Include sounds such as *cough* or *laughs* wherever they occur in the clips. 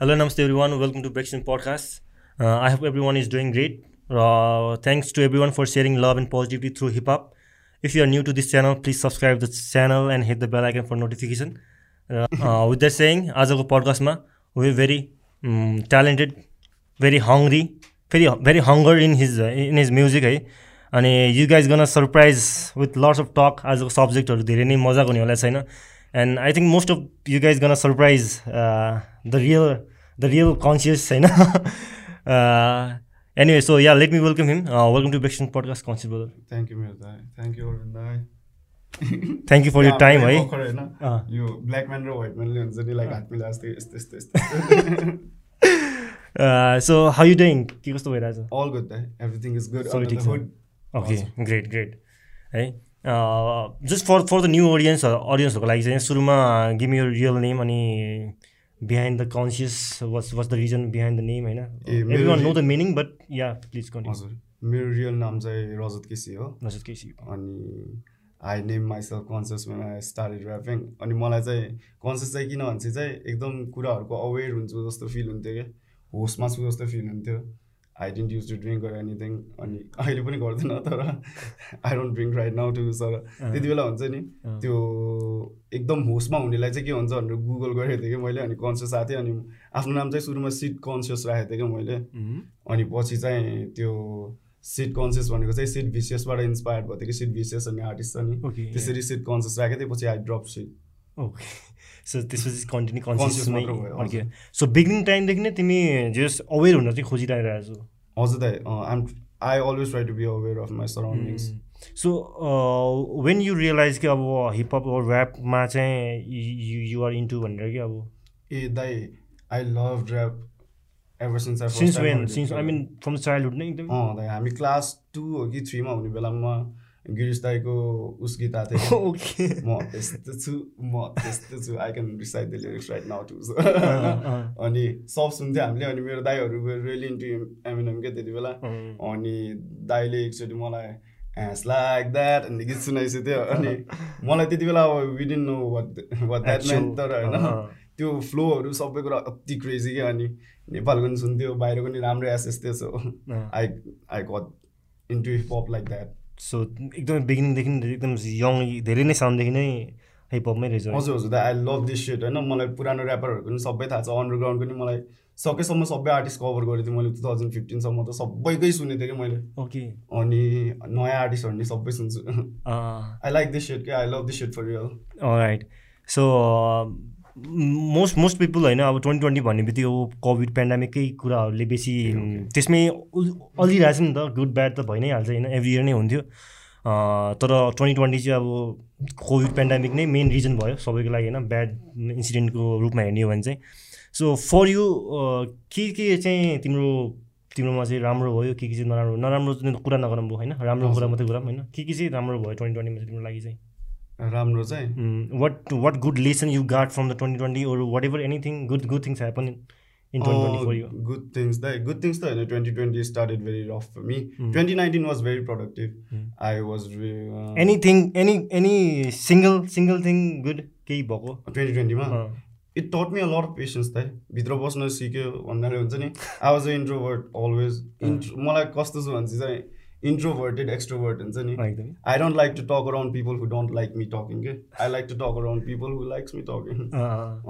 Hello, namaste everyone. Welcome to Breaksin Podcast. Uh, I hope everyone is doing great. Uh, thanks to everyone for sharing love and positivity through hip hop. If you are new to this channel, please subscribe the channel and hit the bell icon for notification. Uh, uh, with that saying, आजको पडकास्टमा way very talented very hungry फेरि very hunger in his in his music है अनि you guys gonna surprise with lots of talk आजको सब्जेक्टहरू धेरै नै मजाको हुने होला छैन and I think most of you guys gonna surprise the real the real Conscious होइन? Anyway so yeah let me welcome him welcome to बेक्सन podcast Conscious brother thank you thank you thank you for your time है। यो black man र white म्यानले हुन्छ नि like हात मिला जस्तै यस्तो यस्तो यस्तो सो हाउ यु डुइङ के कस्तो भइरहेछ all good everything is good सबै ठिक छ। ओके ग्रेट ग्रेट है just for for the new audience अडियन्सहरूको लागि चाहिँ सुरुमा गिभ your रियल नेम अनि behind the Conscious was was the reason behind the name होइन मेरो everyone know the meaning but yeah please continue हजुर मेरो real नाम चाहिँ रजत केसी हो नसत केसी अनि I name myself Conscious when I started rapping अनि मलाई चाहिँ कन्सियस चाहिँ किन भन्छ चाहिँ एकदम कुराहरूको अवेर हुन्छु जस्तो फिल हुन्थ्यो क्या होसमा छु जस्तो फिल हुन्थ्यो I didn't use to drink गर एनिथिङ अनि अहिले पनि गर्दैन तर I don't drink right now to sir त्यति बेला हुन्छ नि। त्यो एकदम होसमा हुनेलाई चाहिँ के हुन्छ भनेर गुगल गरेको थिएँ कि मैले अनि कन्सियस आएको थियो अनि आफ्नो नाम चाहिँ सुरुमा सिट कन्सियस राखेको थिएँ कि मैले। अनि पछि चाहिँ त्यो सिट कन्सियस भनेको चाहिँ सिट भिसियसबाट इन्सपायर्ड भएको थियो कि सिट भिसियस भन्ने आर्टिस्ट छ नि। त्यसरी सिट कन्सियस राखेको थिएँ पछि I drop sit okay so त्यसपछि कन्टिन्यू कन्सियसमै ओके सो बिगिनिङ टाइमदेखि नै तिमी जस अवेर हुन चाहिँ खोजिरहेको छौ हजुर दाइ I'm I always try to be aware of my surroundings so when you realize कि अब हिपहप ऱ्यापमा चाहिँ युआर इन्टु भनेर कि अब? ए दाइ I love drop ever since since when since I mean from childhood नै एकदम। दाइ हामी क्लास टू हो कि थ्रीमा हुने बेलामा। गिरिश दाईको उस गीत आएको थियो *laughs* ओके। म त्यस्तो छु म त्यस्तो छु। I can recite the lyrics right now too अनि सब सुन्थ्यो हामीले अनि मेरो दाईहरू रियली इन्टु एमिनम क्या त्यति बेला। अनि दाईले एकचोटि मलाई ह्यास लाइक द्याट भन्ने गीत सुनाइसकेको थियो अनि मलाई त्यति बेला अब within no what what that man तर होइन त्यो फ्लोहरू सबै कुरा अति क्रेजी क्या अनि नेपालको पनि सुन्थ्यो बाहिरको पनि राम्रो एसेस थियो सो अँ। I I got into hip like that so एकदमै बिगिनिङदेखि एकदम यङ धेरै नै सानदेखि नै हिपहपमै रहेछ? हजुर हजुर दा आई लभ दिस सेट होइन? मलाई पुरानो ऱ्यापरहरूको पनि सबै थाहा छ अन्डरग्राउन्डको पनि मलाई सकेसम्म सबै आर्टिस्ट कभर गरेको थिएँ मैले टु थाउजन्ड फिफ्टिनसम्म त सबैकै सुनेको थिएँ कि मैले। ओके अनि नयाँ आर्टिस्टहरू नि सबै सुन्छु। आई लाइक दिस सेट क्या? I love this set for real right so most most people होइन अब ट्वेन्टी ट्वेन्टी भन्ने बित्तिकै कोभिड पेन्डामिककै कुराहरूले बेसी त्यसमै उल- अल्झिरहेको छ नि त। गुड ब्याड त भइ नै हाल्छ होइन एभ्री इयर नै हुन्थ्यो। तर ट्वेन्टी ट्वेन्टी चाहिँ अब कोभिड पेन्डामिक नै मेन रिजन भयो सबैको लागि होइन ब्याड इन्सिडेन्टको रूपमा हेर्ने हो भने चाहिँ। सो फर यु के के चाहिँ तिम्रो तिम्रोमा चाहिँ राम्रो भयो? के के चाहिँ नराम्रो? नराम्रो कुरा नगरौँ भयो होइन राम्रो कुरा मात्रै गरौँ होइन। के के चाहिँ राम्रो भयो ट्वेन्टी ट्वेन्टीमा चाहिँ तिम्रो लागि चाहिँ? राम्रो चाहिँ। What what good lesson you got from the 2020 or whatever anything good good things happen in, in 2020 for you? Good things the good things त होइन twenty twenty started very rough for me. Twenty nineteen was very productive. I was anything any any single single thing good केही भएको twenty ट्वेन्टीमा it taught me a lot of patience त भित्र बस्न सिक्यो भन्नाले हुन्छ नि। I was a introvert always intro मलाई कस्तो छ भने चाहिँ इन्ट्रोभर्टेड एक्सट्रोभर्ट हुन्छ नि I don't like to talk around people who don't like me talking के I like to talk around people who likes me talking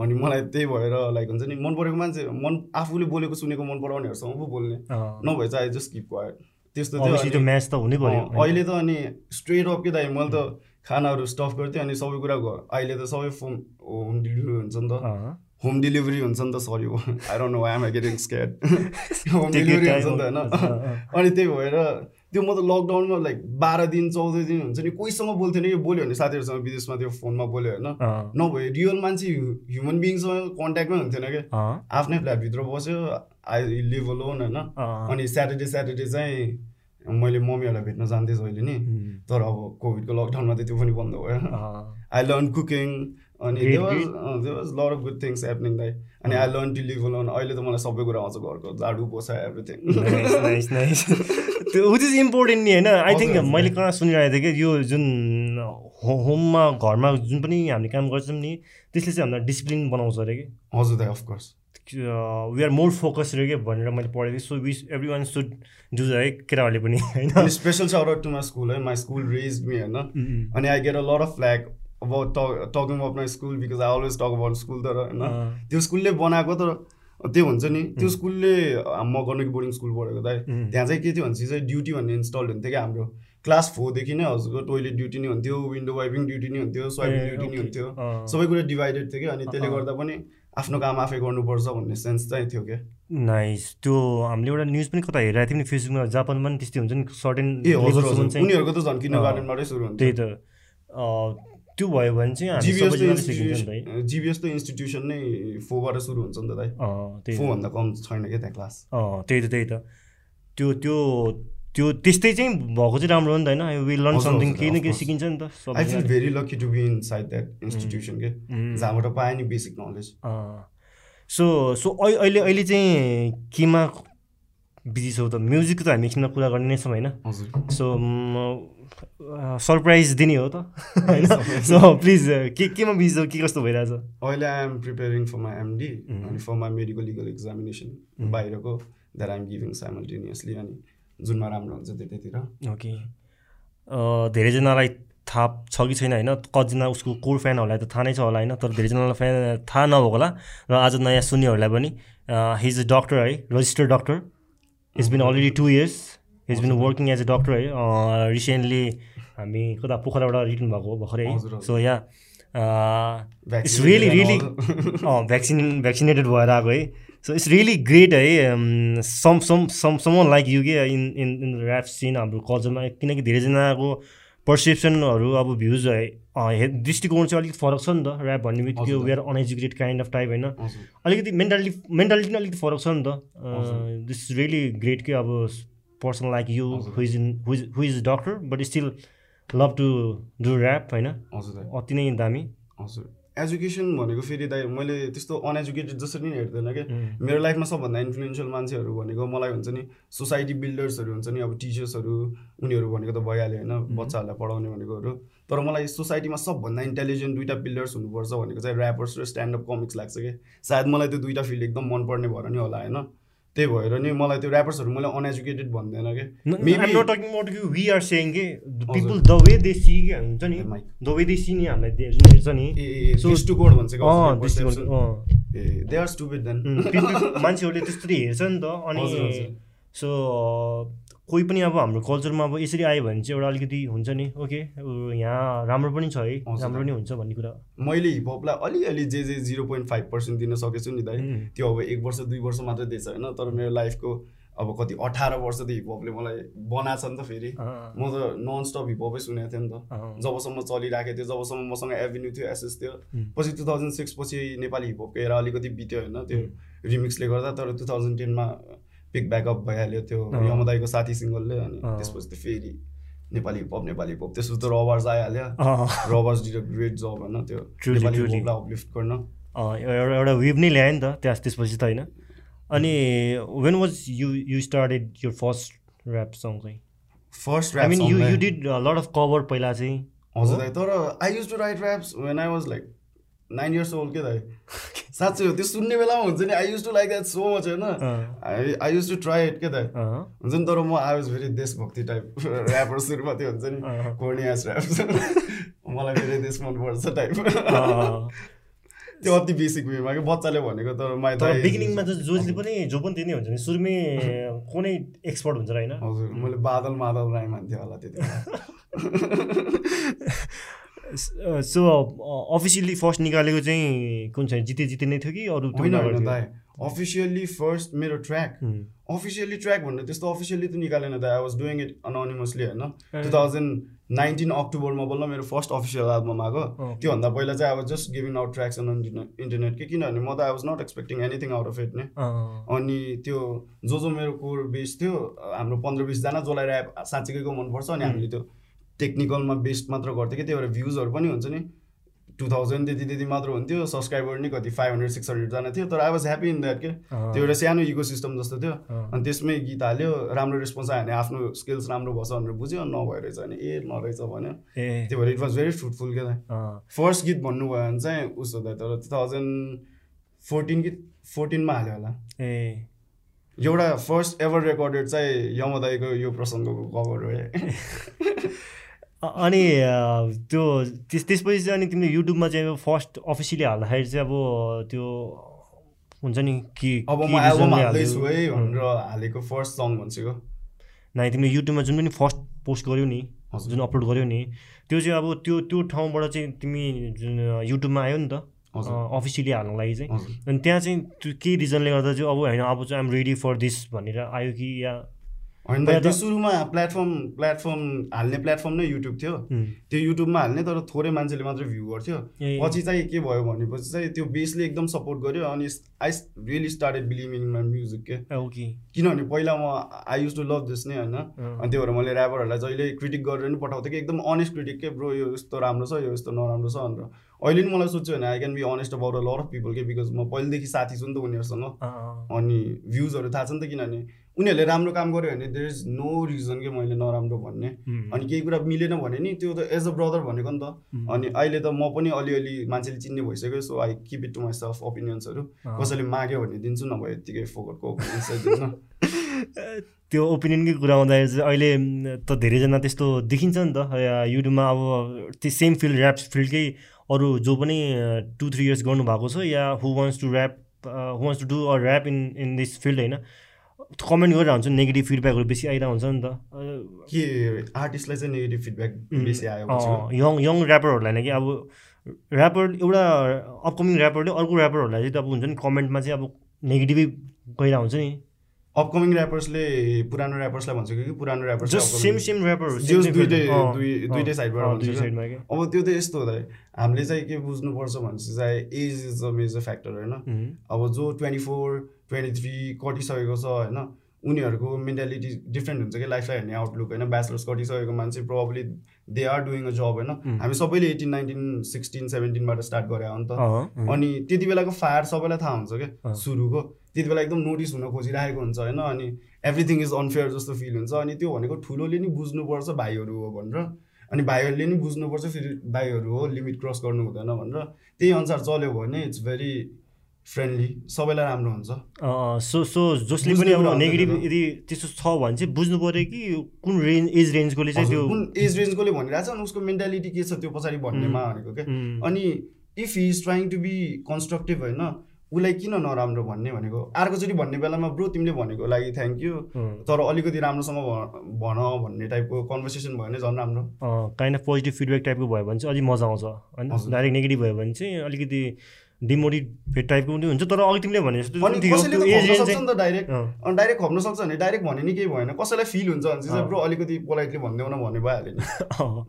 अनि मलाई त्यही भएर लाइक हुन्छ नि मन परेको मान्छे मन आफूले बोलेको सुनेको मन पराउनेहरूसँग पो बोल्ने। अँ। नभए चाहिँ आई जस्ट किप क्वाइट त्यस्तो थियो म्याच त हुनै पर्यो अँ, अहिले त अनि स्ट्रेट अप के दाइ मैले त खानाहरू स्टफ गर्थेँ अनि सबै कुरा अहिले त सबै फोन होम डेलिभरी हुन्छ नि त। होम डेलिभरी हुन्छ नि त sorry I don't know I am getting scared home delivery. हुन्छ नि त होइन? अँ। अनि त्यही भएर त्यो म त लकडाउनमा लाइक बाह्र दिन चौध दिन हुन्छ नि कोहीसँग बोल्थेन कि बोल्यो भने साथीहरूसँग विदेशमा त्यो फोनमा बोल्यो होइन। नभए रियल मान्छे ह्युमन बिङसँग कन्ट्याक्टमै हुन्थेन अँ, आफ्नै फ्ल्याटभित्र बस्यो आई लिभ लोन होइन। अनि स्याटरडे स्याटरडे चाहिँ मैले मम्मीहरूलाई भेट्न जान्थेँ जहिले नि। तर अब कोभिडको लकडाउनमा त त्यो पनि बन्द भयो। आई लर्न कुकिङ अनि they was. They was lot of good things happening दाइ अनि I learn to live alone अहिले त मलाई सबै कुरा आउँछ घरको। झाडु पोछा एभ्रिथिङ विच इज इम्पोर्टेन्ट नि होइन? आई थिङ्क मैले कहाँ सुनिरहेको थिएँ कि यो जुन हो होममा घरमा जुन पनि हामीले काम गर्छौँ नि त्यसले चाहिँ हामीलाई डिसिप्लिन बनाउँछ अरे कि? हजुर दाइ of course we are more focus रे के भनेर मैले पढेको थिएँ। So wish every one should do है केटाहरूले पनि होइन? Special out to my school है माई स्कुल रेज मी होइन? अनि I get a lot of flak about talking about my school because I always talk about school तर होइन। त्यो स्कुलले बनाएको तर त्यो हुन्छ नि। त्यो स्कुलले म गर्नु बोर्डिङ स्कुल पढेको त त्यहाँ चाहिँ के थियो भनेपछि चाहिँ ड्युटी भन्ने इन्स्टल हुन्थ्यो क्या हाम्रो। क्लास फोरदेखि नै हजुरको टोइलेट ड्युटी नै हुन्थ्यो विन्डो वाइपिङ ड्युटी नै हुन्थ्यो स्वाइपिङ ड्युटी नै हुन्थ्यो। सबै कुरा डिभाइडेड थियो कि अनि त्यसले गर्दा पनि आफ्नो काम आफै गर्नुपर्छ भन्ने सेन्स चाहिँ थियो क्या। नाइस। त्यो हामीले एउटा न्युज पनि कता हेरेको थियौँ नि फेसबुकमा जापानमा पनि त्यस्तै हुन्छ नि सर्टेन ए हजुर उनीहरूको त झन् किन गार्डनबाटै सुरु हुन्छ त्यही त। त्यो भयो भने चाहिँ जिबिएस जिबिएस त इन्स्टिट्युसन नै फोबाट सुरु हुन्छ नि त दाइ। फोभन्दा कम छैन क्या त्यहाँ क्लास। त्यही त त्यही त। त्यो त्यो त्यो त्यस्तै चाहिँ भएको चाहिँ राम्रो हो नि त होइन। विल लर्न समथिङ केही न केही सिकिन्छ नि त I feel very lucky to be inside that institution के। जहाँबाट पाएँ नि बेसिक नलेज सो सो अहिले अहिले चाहिँ केमा बिजी छौ त। म्युजिक त हामी एकछिनमा कुरा गर्ने नै छौँ होइन? सो सरप्राइज दिने हो त। *laughs* होइन? सो प्लिज के केमा बिजी छौ? के कस्तो भइरहेछ? अहिले I am preparing for my MD अनि for my medical legal examination बाहिरको द्याट आइएम गिभिङ साइमल्टेनियसली अनि जुनमा राम्रो हुन्छ त्यतैतिर ओके धेरैजनालाई थाहा छ कि छैन होइन? कतिजना उसको कोर फ्यानहरूलाई त थाहा नै छ होला होइन? तर धेरैजनालाई फ्यान थाहा नभएको होला। र आज नयाँ सुन्नेहरूलाई पनि हिज अ डक्टर है? Registered doctor is been already two years he's been working as a doctor है रिसेन्टली हामी कता पोखराबाट रिटर्न भएको हो भर्खरै। सो यहाँ it's really really vaccine vaccinated भएर आएको है। सो इट्स रियली ग्रेट है some some some some like you के in in in rap scene हाम्रो कल्चरमा किनकि धेरैजनाको पर्सेप्सनहरू अब भ्युज है दृष्टिकोण चाहिँ अलिकति फरक छ नि त ऱ्याप भन्ने बित्तिकै we're uneducated kind of type होइन। अलिकति मेन्टालिटी मेन्टालिटी नै अलिकति फरक छ नि त। दिस इज रियली ग्रेट के अब person like you who is in who is doctor but still love to do rap होइन। अति नै दामी। हजुर। एजुकेसन भनेको फेरि दाइ मैले त्यस्तो अनएजुकेटेड जसरी नै हेर्दैन क्या मेरो लाइफमा सबभन्दा इन्फ्लुएन्सियल मान्छेहरू भनेको मलाई हुन्छ नि सोसाइटी बिल्डर्सहरू हुन्छ नि अब टिचर्सहरू उनीहरू भनेको त भइहाल्यो होइन बच्चाहरूलाई पढाउने भनेकोहरू। तर मलाई सोसाइटीमा सबभन्दा इन्टेलिजेन्ट दुइटा पिल्लर्स हुनुपर्छ भनेको चाहिँ ऱ्यापर्स र स्ट्यान्डअप कमिक्स लाग्छ कि? सायद मलाई त्यो दुइटा फिल्ड एकदम मनपर्ने भएर नि होला होइन? त्यही भएर नि मलाई त्यो ऱ्यापर्सहरू मैले अनएजुकेटेड भन्दैन कि? मान्छेहरूले त्यस्तो हेर्छ नि त अनि सो कोही पनि अब हाम्रो कल्चरमा अब यसरी आयो भने चाहिँ एउटा अलिकति हुन्छ नि ओके यहाँ राम्रो पनि छ है राम्रो पनि हुन्छ भन्ने कुरा। मैले हिपहपलाई अलिअलि जे जे जिरो पोइन्ट फाइभ पर्सेन्ट दिन सकेछु नि दाइ त्यो अब एक वर्ष दुई वर्ष मात्रै दिएछ होइन तर मेरो लाइफको अब कति अठार वर्ष त हिपहपले मलाई बनाएको छ नि त फेरि। म त नन स्टप हिपहपै सुनेको थिएँ नि त। जबसम्म चलिरहेको थियो जबसम्म मसँग एभिन्यू थियो एसएस थियो। पछि टु थाउजन्ड सिक्स पछि नेपाली हिपहपको एरा अलिकति बित्यो होइन त्यो रिमिक्सले गर्दा तर टु थाउजन्ड टेनमा पिक ब्याकअप भइहाल्यो त्यो यमदाईको साथी सिङ्गलले अनि त्यसपछि त फेरि नेपाली हिपहप नेपाली हिपहप त्यसपछि त रबर्स आइहाल्यो। रबर्स डिड अ ग्रेट जब होइन त्यो नेपाली हिपहपलाई अपलिफ्ट गर्न। एउटा एउटा वेब नै ल्यायो नि त त्यहाँ त्यसपछि त होइन। अनि when was you you started your first rap song चाहिँ? First I mean you you did lot of cover पहिला चाहिँ। हजुर तर I use to write raps when I was like nine years old के दाइ। *laughs* साँच्चै हो त्यो सुन्ने बेलामा हुन्छ नि I use to like that so much होइन? I I use to try it के दाइ। हुन्छ नि तर म आई वाज भेरी देशभक्ति टाइप ऱ्यापर सुरुमा त्यो हुन्छ नि कोर्नियास ऱ्याप *laughs* मलाई फेरि देश मनपर्छ टाइप त्यो अति बेसिक वेमा कि बच्चाले भनेको तर माइ बिगिनिङमा त जसले पनि जो पनि त्यही नै हुन्छ नि सुरुमै *laughs* कुनै एक्सपर्ट हुन्छ र होइन? हजुर मैले बादल मादल राई मान्थेँ होला त्यति सो अफिसियल्ली फर्स्ट निकालेको चाहिँ कुन चाहिँ जिते जिते नै थियो कि अरू होइन दाइ अफिसियल्ली फर्स्ट मेरो ट्र्याक अफिसियल्ली ट्र्याक भन्दा त्यस्तो अफिसियल्ली त निकालेन दाइ I was doing it anonymously होइन? टु थाउजन्ड नाइन्टिन अक्टोबरमा बल्ल मेरो फर्स्ट अफिसियल एल्बम आएको। त्योभन्दा पहिला चाहिँ I was just giving out tracks on internet कि किनभने म त I was not expecting anything out of it नै। अनि त्यो जो जो मेरो कोर बेस थियो हाम्रो पन्ध्र बिसजना जसलाई ऱ्याप साँच्चीकैको मनपर्छ अनि हामीले त्यो टेक्निकलमा बेस्ट मात्र गर्थ्यो कि? त्यही भएर भ्युजहरू पनि हुन्छ नि। टु थाउजन्ड त्यति त्यति मात्र हुन्थ्यो। सब्सक्राइबर नि कति? फाइभ हन्ड्रेड सिक्स हन्ड्रेडजना थियो। तर I was happy in that के? त्यो एउटा सानो इको सिस्टम जस्तो थियो। अनि त्यसमै गीत हाल्यो। राम्रो रेस्पोन्स आयो भने आफ्नो स्किल्स राम्रो भएछ भनेर बुझ्यो। नभएर रहेछ भने ए नरहेछ भन्यो। त्यही भएर इट वाज भेरी फ्रुटफुल क्या फर्स्ट गीत भन्नुभयो भने चाहिँ उसो त तर टु थाउजन्ड फोर्टिन कि फोर्टिनमा हाल्यो होला। ए। एउटा फर्स्ट एभर रेकर्डेड चाहिँ यमदाईको यो प्रसङ्गको कभर हो। *laughs* अनि त्यो त्यस त्यसपछि चाहिँ अनि तिमीले युट्युबमा चाहिँ फर्स्ट अफिसियली हाल्दाखेरि चाहिँ अब त्यो हुन्छ नि कि अब म एल्बम हाल्दैछु है? भनेर हालेको फर्स्ट सङ भन्छेको नाइ तिमीले युट्युबमा जुन पनि फर्स्ट पोस्ट गर्यौ नि। जुन अपलोड गर्यौ नि त्यो चाहिँ अब त्यो त्यो ठाउँबाट चाहिँ तिमी जुन युट्युबमा आयो नि त अफिसियली हाल्नको लागि चाहिँ। अनि त्यहाँ चाहिँ त्यो केही रिजनले गर्दा चाहिँ अब होइन अब चाहिँ आइम रेडी फर दिस भनेर आयो कि या होइन त्यो सुरुमा प्लेटफर्म प्लेटफर्म हाल्ने प्लेटफर्म नै युट्युब थियो। त्यो युट्युबमा हाल्ने तर थोरै मान्छेले मात्रै भ्यू गर्थ्यो। पछि चाहिँ के भयो भनेपछि चाहिँ त्यो बेसले एकदम सपोर्ट गर्यो अनि I really started believing in my music के। किनभने पहिला म I use to love this नै होइन। अनि त्यही भएर मैले ऱ्यापरहरूलाई जहिले क्रिटिक गरेर नि पठाउँथेँ कि एकदम अनेस्ट क्रिटिक के ब्रो यो यस्तो राम्रो छ यो यस्तो नराम्रो छ भनेर। अहिले नि मलाई सोध्छु भने I can be honest about a lot of people के बिकज म पहिलेदेखि साथी छु नि त उनीहरूसँग। अनि भ्युजहरू थाहा छ नि त किनभने उनीहरूले राम्रो काम गर्यो भने देयर इज नो रिजन के मैले नराम्रो भन्ने। अनि केही कुरा मिलेन भने नि त्यो त एज अ ब्रदर भनेको नि त। अनि अहिले त म पनि अलिअलि मान्छेले चिन्ने भइसक्यो so I keep it to myself ओपिनियन्सहरू। कसैले माग्यो भने दिन्छु नभए यत्तिकै फोकटको ओपिनियन्स दिन्न। *laughs* त्यो ओपिनियनकै कुरा आउँदाखेरि चाहिँ अहिले त धेरैजना त्यस्तो देखिन्छ नि त। युट्युबमा अब त्यो सेम फिल्ड ऱ्याप फिल्डकै अरू जो पनि टु थ्री इयर्स गर्नुभएको छ या who wants to rap who wants to do a rap in in this field होइन? कमेन्ट गरेर हुन्छ नेगेटिभ फिडब्याकहरू बेसी आइरहेको हुन्छ नि त। के आर्टिस्टलाई चाहिँ नेगेटिभ फिडब्याक बेसी आयो यङ यङ ऱ्यापरहरूलाई नै कि अब ऱ्यापर एउटा अपकमिङ ऱ्यापरले अर्को ऱ्यापरहरूलाई चाहिँ अब हुन्छ नि कमेन्टमा चाहिँ अब नेगेटिभै गइरहेको हुन्छ नि। अपकमिङ ऱ्यापर्सले पुरानो ऱ्यापर्सलाई भन्छ कि पुरानो ऱ्यापर्स सेम सेम Just दुइटै साइडबाट अब त्यो त यस्तो हुँदा हामीले चाहिँ के बुझ्नुपर्छ भनेपछि चाहिँ age is a major factor होइन? अब जो ट्वेन्टी फोर ट्वेन्टी थ्री कटिसकेको छ होइन? उनीहरूको मेन्टालिटी डिफ्रेन्ट हुन्छ कि लाइफलाई हेर्ने आउटलुक होइन? ब्याचलर्स कटिसकेको मान्छे probably they are doing a job होइन. हामी सबैले एटिन नाइन्टिन सिक्सटिन सेभेन्टिनबाट स्टार्ट गरे हो नि त। अनि त्यति बेलाको फायर सबैलाई थाहा हुन्छ। क्या सुरुको। त्यति बेला एकदम नोटिस हुन खोजिरहेको हुन्छ होइन? अनि एभ्रिथिङ इज अनफेयर जस्तो फिल हुन्छ। अनि त्यो भनेको ठुलोले नि बुझ्नुपर्छ भाइहरू हो भनेर। अनि भाइहरूले नि बुझ्नुपर्छ फेरि भाइहरू हो लिमिट क्रस गर्नु हुँदैन भनेर। त्यही अनुसार चल्यो भने इट्स भेरी फ्रेन्डली सबैलाई राम्रो हुन्छ। सो सो जसले पनि अब नेगेटिभ। यदि त्यस्तो छ भने चाहिँ बुझ्नु पऱ्यो कि कुन रेन्ज एज रेन्जकोले चाहिँ त्यो कुन एज रेन्जकोले भनिरहेको छ अनि उसको मेन्टालिटी के छ त्यो पछाडि भन्नेमा भनेको क्या अनि if he is trying to be constructive होइन उसलाई किन नराम्रो भन्ने भनेको? अर्कोचोटि भन्ने बेलामा ब्रो तिमीले भनेको लागि थ्याङ्क यू तर अलिकति राम्रोसँग भन भन्ने टाइपको कन्भर्सेसन भयो भने झन् राम्रो। काइन्ड अफ पोजिटिभ फिडब्याक टाइपको भयो भने चाहिँ अलिक मजा आउँछ। होइन। डाइरेक्ट नेगेटिभ भयो भने चाहिँ अलिकति डिमोटिभेट टाइपको पनि हुन्छ तर अघि तिमीले भने जस्तो डाइरेक्ट अनि डाइरेक्ट खप्न सक्छ भने डाइरेक्ट भने नि केही भएन। कसैलाई फिल हुन्छ भने चाहिँ। ब्रो अलिकति पोलाइटली भनिदेऊ न भन्ने भइहाल्यो नि।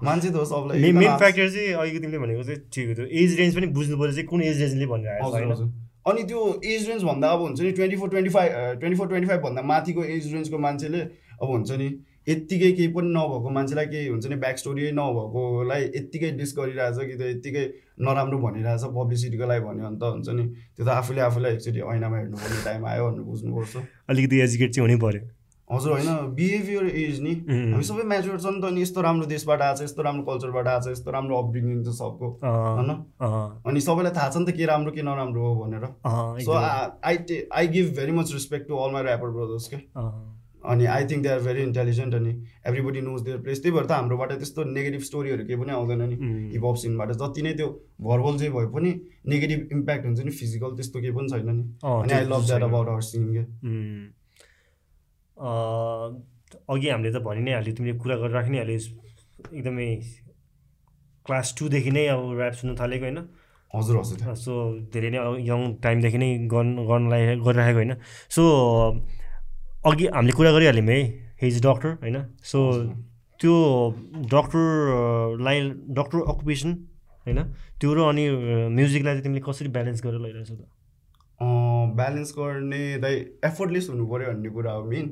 *laughs* मान्छे त हो सबलाई। मेन फ्याक्टर चाहिँ अघि तिमीले भनेको चाहिँ ठिक हो त्यो। एज रेन्ज पनि बुझ्नु पऱ्यो चाहिँ कुन एज रेन्जले भनिरहेको छ अनि त्यो एज रेन्ज भन्दा अब हुन्छ नि twenty four twenty five twenty four twenty five भन्दा माथिको एज रेन्जको मान्छेले अब हुन्छ नि यत्तिकै केही पनि नभएको मान्छेलाई केही हुन्छ नि ब्याक स्टोरी नभएकोलाई यत्तिकै डिस गरिरहेछ कि त यत्तिकै नराम्रो भनिरहेछ पब्लिसिटीको लागि भन्यो भने त हुन्छ नि। त्यो त आफूले आफूलाई एकचोटि ऐनामा हेर्नुपर्ने टाइम आयो भनेर बुझ्नुपर्छ। अलिकति एजुकेट चाहिँ हुनै पऱ्यो हजुर होइन। बिहेभियर एज नि। हामी सबै म्याच्योर छ नि त अनि यस्तो राम्रो देशबाट आएको छ यस्तो राम्रो कल्चरबाट आएको छ यस्तो राम्रो अपब्रिङिङ छ सबको। होइन? अनि सबैलाई थाहा छ नि त के राम्रो के नराम्रो हो भनेर। So. I I give very much respect to all my rapper brothers के अनि I think they are very intelligent अनि एभ्रिबडी नोज देयर प्लेस त्यही भएर त हाम्रोबाट त्यस्तो नेगेटिभ स्टोरीहरू केही पनि आउँदैन नि। उम्, हिपहप सिनबाट जति नै त्यो भर्बल चाहिँ भए पनि नेगेटिभ इम्प्याक्ट हुन्छ नि फिजिकल त्यस्तो केही पनि छैन नि। अनि I love that. About our uh, अघि हामीले त भनि नै हाल्यो तिमीले कुरा गरेर राखि नै हाल्यो एकदमै क्लास टूदेखि नै अब ऱ्याप सुन्नु थालेको होइन। हजुर हजुर। सो धेरै नै यङ टाइमदेखि नै गर्नु गर्नलाई गरिराखेको होइन। सो अघि हामीले कुरा गरिहाल्यौँ है हिज डक्टर होइन? सो त्यो डक्टरलाई डक्टर अकुपेसन होइन? त्यो र अनि म्युजिकलाई चाहिँ तिमीले कसरी ब्यालेन्स गरेर लैरहेछौ त? ब्यालेन्स गर्ने दाइ एफोर्टलेस हुनु पऱ्यो भन्ने कुरा हो मेन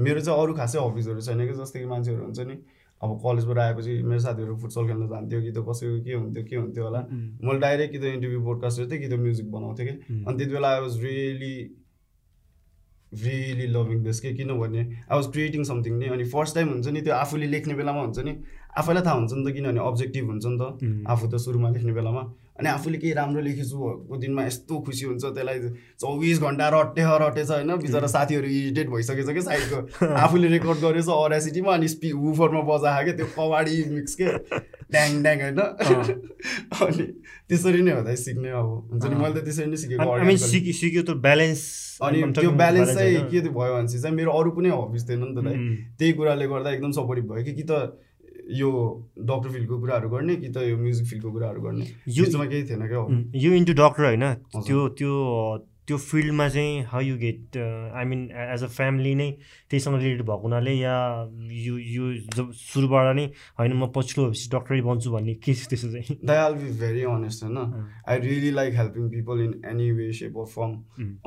मेरो चाहिँ अरू खासै हबिजहरू छैन कि जस्तै कि मान्छेहरू हुन्छ नि अब कलेजबाट आएपछि मेरो साथीहरू फुटसल खेल्न जान्थ्यो कि त कसैको के हुन्थ्यो के हुन्थ्यो होला। मैले डाइरेक्ट कि त इन्टरभ्यू पोडकास्ट हेर्थेँ कि त म्युजिक बनाउँथेँ कि। अनि त्यति बेला I was really really loving this के किनभने आई वाज क्रिएटिङ समथिङ नि अनि फर्स्ट टाइम हुन्छ नि त्यो आफूले लेख्ने बेलामा हुन्छ नि आफैलाई थाहा हुन्छ नि त किनभने अब्जेक्टिभ हुन्छ नि त उम्, आफू त सुरुमा लेख्ने बेलामा। अनि आफूले केही राम्रो लेखेछु भएको दिनमा यस्तो खुसी हुन्छ त्यसलाई चौबिस घन्टा रटे रटेछ होइन? बिचरा साथीहरू इरिटेट भइसकेछ क्या साइडको *laughs* आफूले रेकर्ड गरेछ अरासिटीमा अनि स्पि उफरमा बजाएको क्या त्यो कबाडी मिक्स के? ड्याङ ड्याङ होइन। *laughs* अनि त्यसरी नै हो त सिक्ने अब। हुन्छ नि मैले त त्यसरी नै सिकेको सिक्यो त ब्यालेन्स अनि त्यो ब्यालेन्स चाहिँ के भयो भने चाहिँ मेरो अरू कुनै हबिज थिएन नि त त्यही कुराले गर्दा एकदम सपोर्टिभ भयो कि त यो डक्टर फिल्डको कुराहरू गर्ने कि त यो म्युजिक फिल्डको कुराहरू गर्ने। योमा केही थिएन क्या यो इन्टु डक्टर होइन। त्यो त्यो त्यो फिल्डमा चाहिँ how you get I mean age a family नै त्यहीसँग रिलेटेड भएको हुनाले या यो यो जब सुरुबाट नै होइन म पछिल्लो भएपछि डक्टरै बन्छु भन्ने के छ त्यसो चाहिँ। That all be very honest होइन? I really like helping people in any way shape of form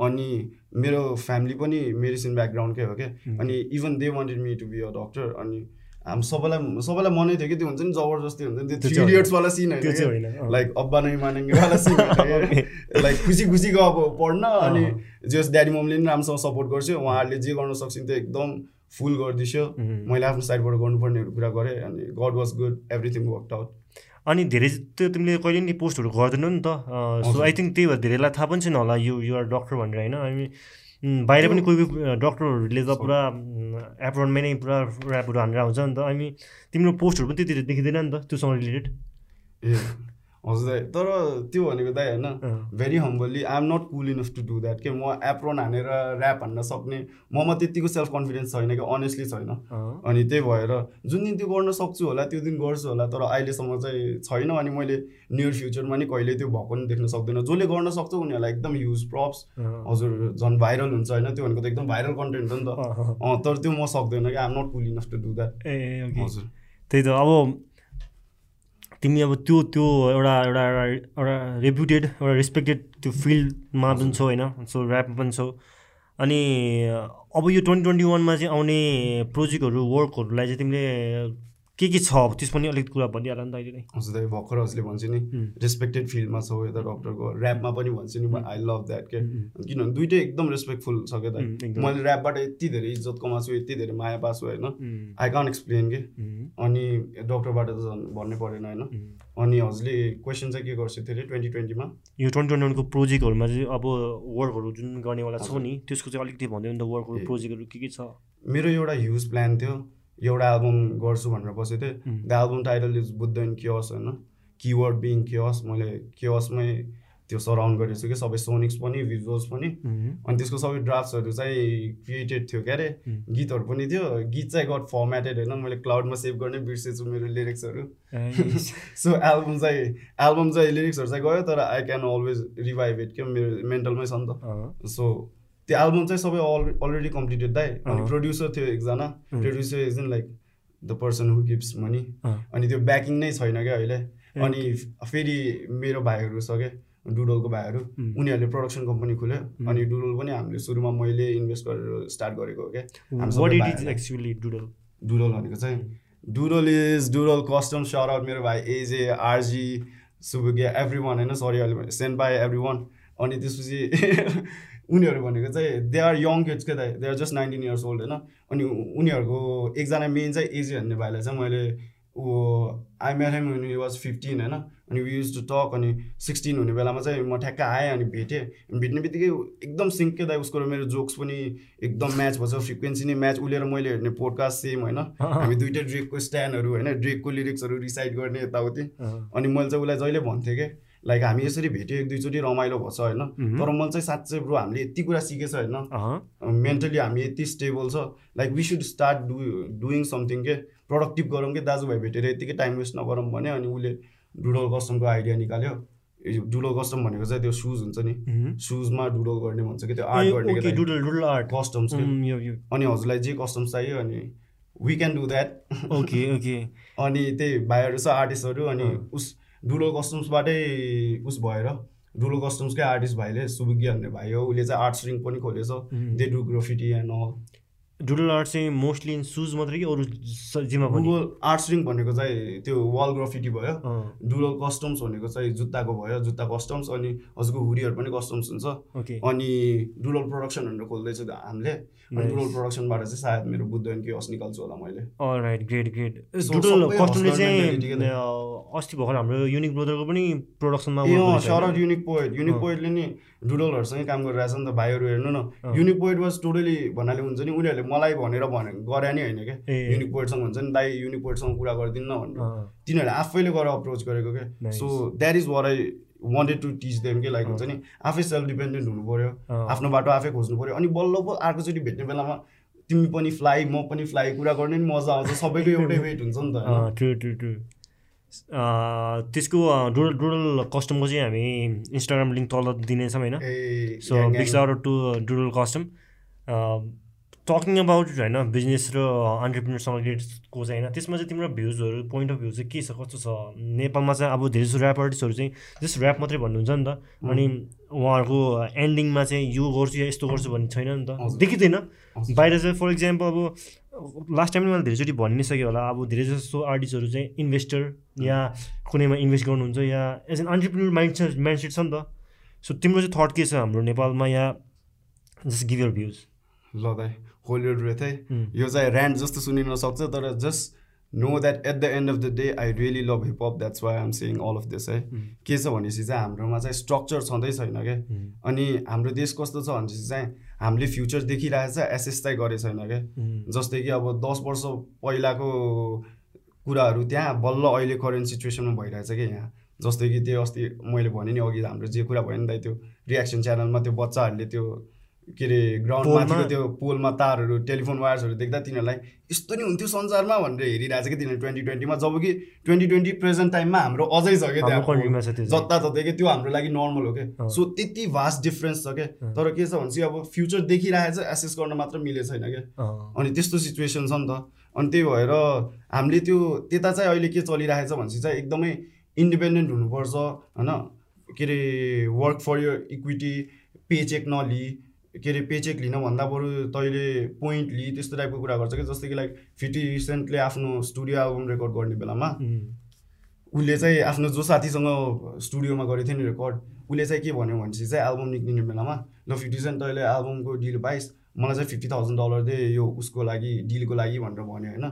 अनि मेरो फ्यामिली पनि मेडिसिन ब्याकग्राउन्डकै हो क्या अनि even they wanted me to be a doctor अनि हामी सबैलाई सबैलाई मनै थियो कि त्यो हुन्छ नि जबरजस्ती हुन्छ नि त्यो इडियट्सवाला सिन होइन। लाइक अब्बा नै मानेङ्गेवाला सिन लाइक खुसी खुसीको अब पढ्न अनि जस ड्याडी मम्मीले पनि राम्रोसँग सपोर्ट गर्छु। उहाँहरूले जे गर्न सक्छ त्यो एकदम फुल गरिदिन्छु। मैले आफ्नो साइडबाट गर्नुपर्नेहरू कुरा गरेँ अनि God was good everything work out अनि धेरै त्यो तिमीले कहिले नि पोस्टहरू गर्दैनौ नि त। सो आई थिङ्क त्यही भएर धेरैलाई थाहा पनि छैन होला यो युआर डक्टर भनेर होइन? हामी बाहिर पनि कोही कोही डक्टरहरूले त पुरा एप्रोनमै नै पुरा ऱ्यापहरू हानेर आउँछ नि त। अनि तिम्रो पोस्टहरू पनि त्यति देखिँदैन नि त त्योसँग रिलेटेड? ए हजुर दाइ तर त्यो भनेको दाइ होइन very humbly I am not cool enough to do that के म एप्रोन हानेर ऱ्याप हान्न सक्ने ममा त्यतिको सेल्फ कन्फिडेन्स छैन कि अनेस्टली छैन। अनि त्यही भएर जुन दिन त्यो गर्न सक्छु होला त्यो दिन गर्छु होला तर अहिलेसम्म चाहिँ छैन अनि मैले नियर फ्युचरमा नि कहिले त्यो भएको नि देख्न सक्दैन। जसले गर्न सक्छ उनीहरूलाई एकदम ह्युज प्रप्स हजुर झन् भाइरल हुन्छ होइन त्यो भनेको त एकदम भाइरल कन्टेन्ट हो नि त। तर त्यो म सक्दैन कि I am not cool enough to do that ए हजुर। त्यही त अब तिमी अब त्यो त्यो एउटा एउटा एउटा रेप्युटेड एउटा रेस्पेक्टेड त्यो फिल्डमा पनि छौ होइन? सो ऱ्यापमा पनि छौ। अनि अब यो ट्वेन्टी ट्वेन्टी वानमा चाहिँ आउने प्रोजेक्टहरू वर्कहरूलाई चाहिँ तिमीले के के छ? अब त्यस पनि अलिकति कुरा भनिहाल नि त अहिले नै। हजुर दाइ भर्खर हजुरले भन्छु नि रेस्पेक्टेड फिल्डमा छौ यता डक्टरको ऱ्यापमा पनि भन्छु नि आई लभ द्याट के किनभने दुइटै एकदम रेस्पेक्टफुल छ क्या त मैले ऱ्यापबाट यति धेरै इज्जत कमाएको छु यति धेरै माया पाएको छु होइन। आई कान एक्सप्लेन के। अनि डक्टरबाट त झन् भन्नै परेन होइन। अनि हजुरले क्वेसन चाहिँ के गर्छु थियो अरे ट्वेन्टी ट्वेन्टीमा यो ट्वेन्टी ट्वेन्टी वानको प्रोजेक्टहरूमा चाहिँ अब वर्कहरू जुन गर्नेवाला छ नि त्यसको चाहिँ अलिकति भनिदियो नि त वर्कहरू प्रोजेक्टहरू के के छ? मेरो एउटा ह्युज प्लान थियो। एउटा एल्बम गर्छु भनेर बसेको थिएँ। The album title is Buddha in chaos होइन। किवर्ड बिङ क्योस मैले क्योसमै त्यो सराउन्ड गरेको छु कि सबै सोनिक्स पनि भिजुअल्स पनि। अनि त्यसको सबै ड्राफ्ट्सहरू चाहिँ क्रिएटेड थियो क्या अरे गीतहरू पनि थियो। गीत चाहिँ गट फर्मेटेड होइन। मैले क्लाउडमा सेभ गर्ने बिर्सेछु मेरो लिरिक्सहरू सो एल्बम चाहिँ एल्बम चाहिँ लिरिक्सहरू चाहिँ गयो तर I can always revive it क्या मेरो मेन्टलमै छ नि त। सो त्यो एल्बम चाहिँ सबै अल अलरेडी कम्प्लिटेड दाइ। अनि प्रड्युसर थियो एकजना। Producer is in like the person who gives money अनि त्यो ब्याकिङ नै छैन क्या अहिले। अनि फेरि मेरो भाइहरू छ क्या डुडलको भाइहरू। उनीहरूले प्रडक्सन कम्पनी खोल्यो। अनि डुडल पनि हामीले सुरुमा मैले इन्भेस्ट गरेर स्टार्ट गरेको हो क्या। डुडल? भनेको चाहिँ doodle is doodle custom sir मेरो भाइ एजे आरजी सुबुकिया एभ्री वान होइन? सरी अहिले सेन्ड बाई एभ्री वान अनि त्यसपछि *laughs* उनीहरू भनेको चाहिँ दे आर यङ किड्स के they are just nineteen years old होइन? अनि उनीहरूको एकजना मेन चाहिँ एजे भन्ने भाइलाई चाहिँ मैले ऊ I met him you was fifteen होइन? अनि वी युज टु टक अनि सिक्सटिन हुने बेलामा चाहिँ म ठ्याक्क आएँ अनि भेटेँ। भेट्ने बित्तिकै एकदम सिङ्कै दाइ उसको मेरो जोक्स पनि एकदम म्याच भन्छ फ्रिक्वेन्सी नै म्याच उलेर मैले हेर्ने पोडकास्ट सेम होइन? *laughs* हामी दुइटै ड्रेकको स्ट्यान्डहरू होइन? ड्रेकको लिरिक्सहरू रिसाइड गर्ने यताउति। अनि मैले चाहिँ उसलाई जहिले भन्थेँ कि लाइक हामी यसरी भेट्यो एक दुईचोटि रमाइलो भएछ होइन? तर मैले चाहिँ साँच्चै ब्रो हामीले यति कुरा सिकेछ होइन? मेन्टली हामी यति स्टेबल छ। Like we should start do doing something के? प्रडक्टिभ गरौँ कि? दाजुभाइ भेटेर यतिकै टाइम वेस्ट नगरौँ भने अनि उसले डुडल कस्टमको आइडिया निकाल्यो। डुडल कस्टम भनेको चाहिँ त्यो सुज हुन्छ नि? सुजमा डुडल गर्ने भन्छ कि? त्यो आर्ट गर्ने डुडल आर्ट कस्टम्स अनि हजुरलाई जे कस्टम्स चाहियो अनि we can do that okay okay. *laughs* अनि त्यही भाइहरू छ आर्टिस्टहरू अनि उस डुलो कस्टम्सबाटै उस भएर डुलो कस्टम्सकै आर्टिस्ट भाइले सुविज्ञ भन्ने भाइ हो उसले चाहिँ आर्ट रिङ पनि खोलेछ। They do graffiti and all doodle art चाहिँ मोस्टली इन सुज मात्रै कि अरू स- जेमा पनि? गुगल आर्ट स्ट्रिङ भनेको चाहिँ त्यो वाल ग्राफिटी भयो डुडल कस्टम्स भनेको चाहिँ जुत्ताको भयो जुत्ता कस्टम्स अनि हजुरको हुरीहरू पनि कस्टम्स हुन्छ। अनि डुडल प्रोडक्सन भनेर खोल्दैछु हामीले। अनि. डुडल प्रोडक्सनबाट चाहिँ सायद मेरो बुद्ध के हस निकाल्छु होला मैले। राइट ग्रेट ग्रेट डुडल कस्टमले चाहिँ अस्ति भर्खर हाम्रो युनिक ब्रदरको पनि प्रोडक्सनमा? Unique poet unique. पोइटले नि डुडलहरूसँगै काम गरिरहेछ नि त भाइहरू हेर्नु न। अँ। युनिक पोइट वाज टोटली भन्नाले हुन्छ नि उनीहरूले मलाई भनेर भने गरे नि होइन क्या। ए। युनिक पोइटसँग हुन्छ नि दाइ युनिक पोइटसँग कुरा गरिदिनु न भनेर। तिनीहरूले आफैले गएर अप्रोच गरेको क्या. So that is where I wanted to teach them के लाइक हुन्छ नि आफै सेल्फ डिपेन्डेन्ट हुनु पऱ्यो आफ्नो बाटो आफै खोज्नु पऱ्यो अनि बल्ल पो अर्कोचोटि भेट्ने बेलामा तिमी पनि फ्लाइ म पनि फ्लाइ कुरा गर्ने नि मजा आउँछ। सबैको एउटै *laughs* वेट हुन्छ नि त त्यसको डुडल डुडल कस्टमको चाहिँ हामी इन्स्टाग्राम लिङ्क तल दिनेछौँ होइन। So gang. Shout to doodle custom talking about होइन बिजनेस र अन्टरप्रिनरसँग रिलेटेडको चाहिँ होइन। त्यसमा चाहिँ तिम्रो भ्युजहरू पोइन्ट अफ भ्यू चाहिँ के छ कस्तो छ? नेपालमा चाहिँ अब धेरै जस्तो ऱ्याप आर्टिस्टहरू चाहिँ जस्ट ऱ्याप मात्रै भन्नुहुन्छ नि त। अनि उहाँहरूको एन्डिङमा चाहिँ यो गर्छु या यस्तो गर्छु भन्ने छैन नि त। देखिँदैन। बाहिर चाहिँ फर इक्जाम्पल अब लास्ट टाइम मैले धेरैचोटि भनि नै सकेँ होला। अब धेरै जस्तो आर्टिस्टहरू चाहिँ इन्भेस्टर या कुनैमा इन्भेस्ट गर्नुहुन्छ या एज एन अन्टरप्रिनर माइन्ड छ माइन्डसेट छ नि त। सो तिम्रो चाहिँ थट के छ हाम्रो नेपालमा या जस्ट गिभ यर भ्युज ल दाइ होल्ड योर ब्रेथ है. यो चाहिँ ऱ्यान्ड जस्तो सुनिन सक्छ तर just know that at the end of the day I really love hiphop that's why I'm saying all of this है। के छ भनेपछि चाहिँ हाम्रोमा चाहिँ स्ट्रक्चर छँदै छैन क्या अनि हाम्रो देश कस्तो छ भनेपछि चाहिँ हामीले फ्युचर देखिरहेको छ एसेस चाहिँ गरेको छैन क्या जस्तै कि अब दस वर्ष पहिलाको कुराहरू त्यहाँ बल्ल अहिले करेन्ट सिचुएसनमा भइरहेछ क्या यहाँ? जस्तै कि त्यो अस्ति मैले भने नि अघि हाम्रो जे कुरा भयो नि त त्यो रियाक्सन च्यानलमा त्यो बच्चाहरूले त्यो के अरे ग्राउन्ड? माथिको त्यो पोलमा तारहरू टेलिफोन वायर्सहरू देख्दा तिनीहरूलाई यस्तो नि हुन्थ्यो संसारमा भनेर हेरिरहेछ कि तिनीहरू ट्वेन्टी ट्वेन्टीमा जब कि ट्वेन्टी ट्वेन्टी प्रेजेन्ट टाइममा हाम्रो अझै छ क्या त्यहाँ कन्ट्रीमा छ त्यो चाहिँ। जता ततै कि त्यो हाम्रो लागि नर्मल हो। क्या सो त्यति भास्ट डिफ्रेन्स छ क्या। तर के छ भने चाहिँ अब फ्युचर देखिरहेको छ एसेस गर्न मात्र मिलेको छैन क्या अनि त्यस्तो सिचुएसन छ नि त अनि त्यही भएर हामीले त्यो त्यता चाहिँ अहिले के चलिरहेछ भनेपछि चाहिँ एकदमै इन्डिपेन्डेन्ट हुनुपर्छ होइन के अरे work for your equity paycheck नलि के अरे पेचेक लिन भन्दा बरु तैँले पोइन्ट लि त्यस्तो टाइपको कुरा गर्छ कि जस्तै कि लाइक फिफ्टी सेन्टले आफ्नो स्टुडियो एल्बम रेकर्ड गर्ने बेलामा। उसले चाहिँ आफ्नो जो साथीसँग स्टुडियोमा गरेको थियो नि रेकर्ड उसले चाहिँ के भन्यो भनेपछि चाहिँ एल्बम निक्लिने बेलामा ल फिफ्टी सेन्ट तैँले एल्बमको डिल पाइस् मलाई चाहिँ फिफ्टी थाउजन्ड डलर दे यो उसको लागि डिलको लागि भनेर भन्यो होइन?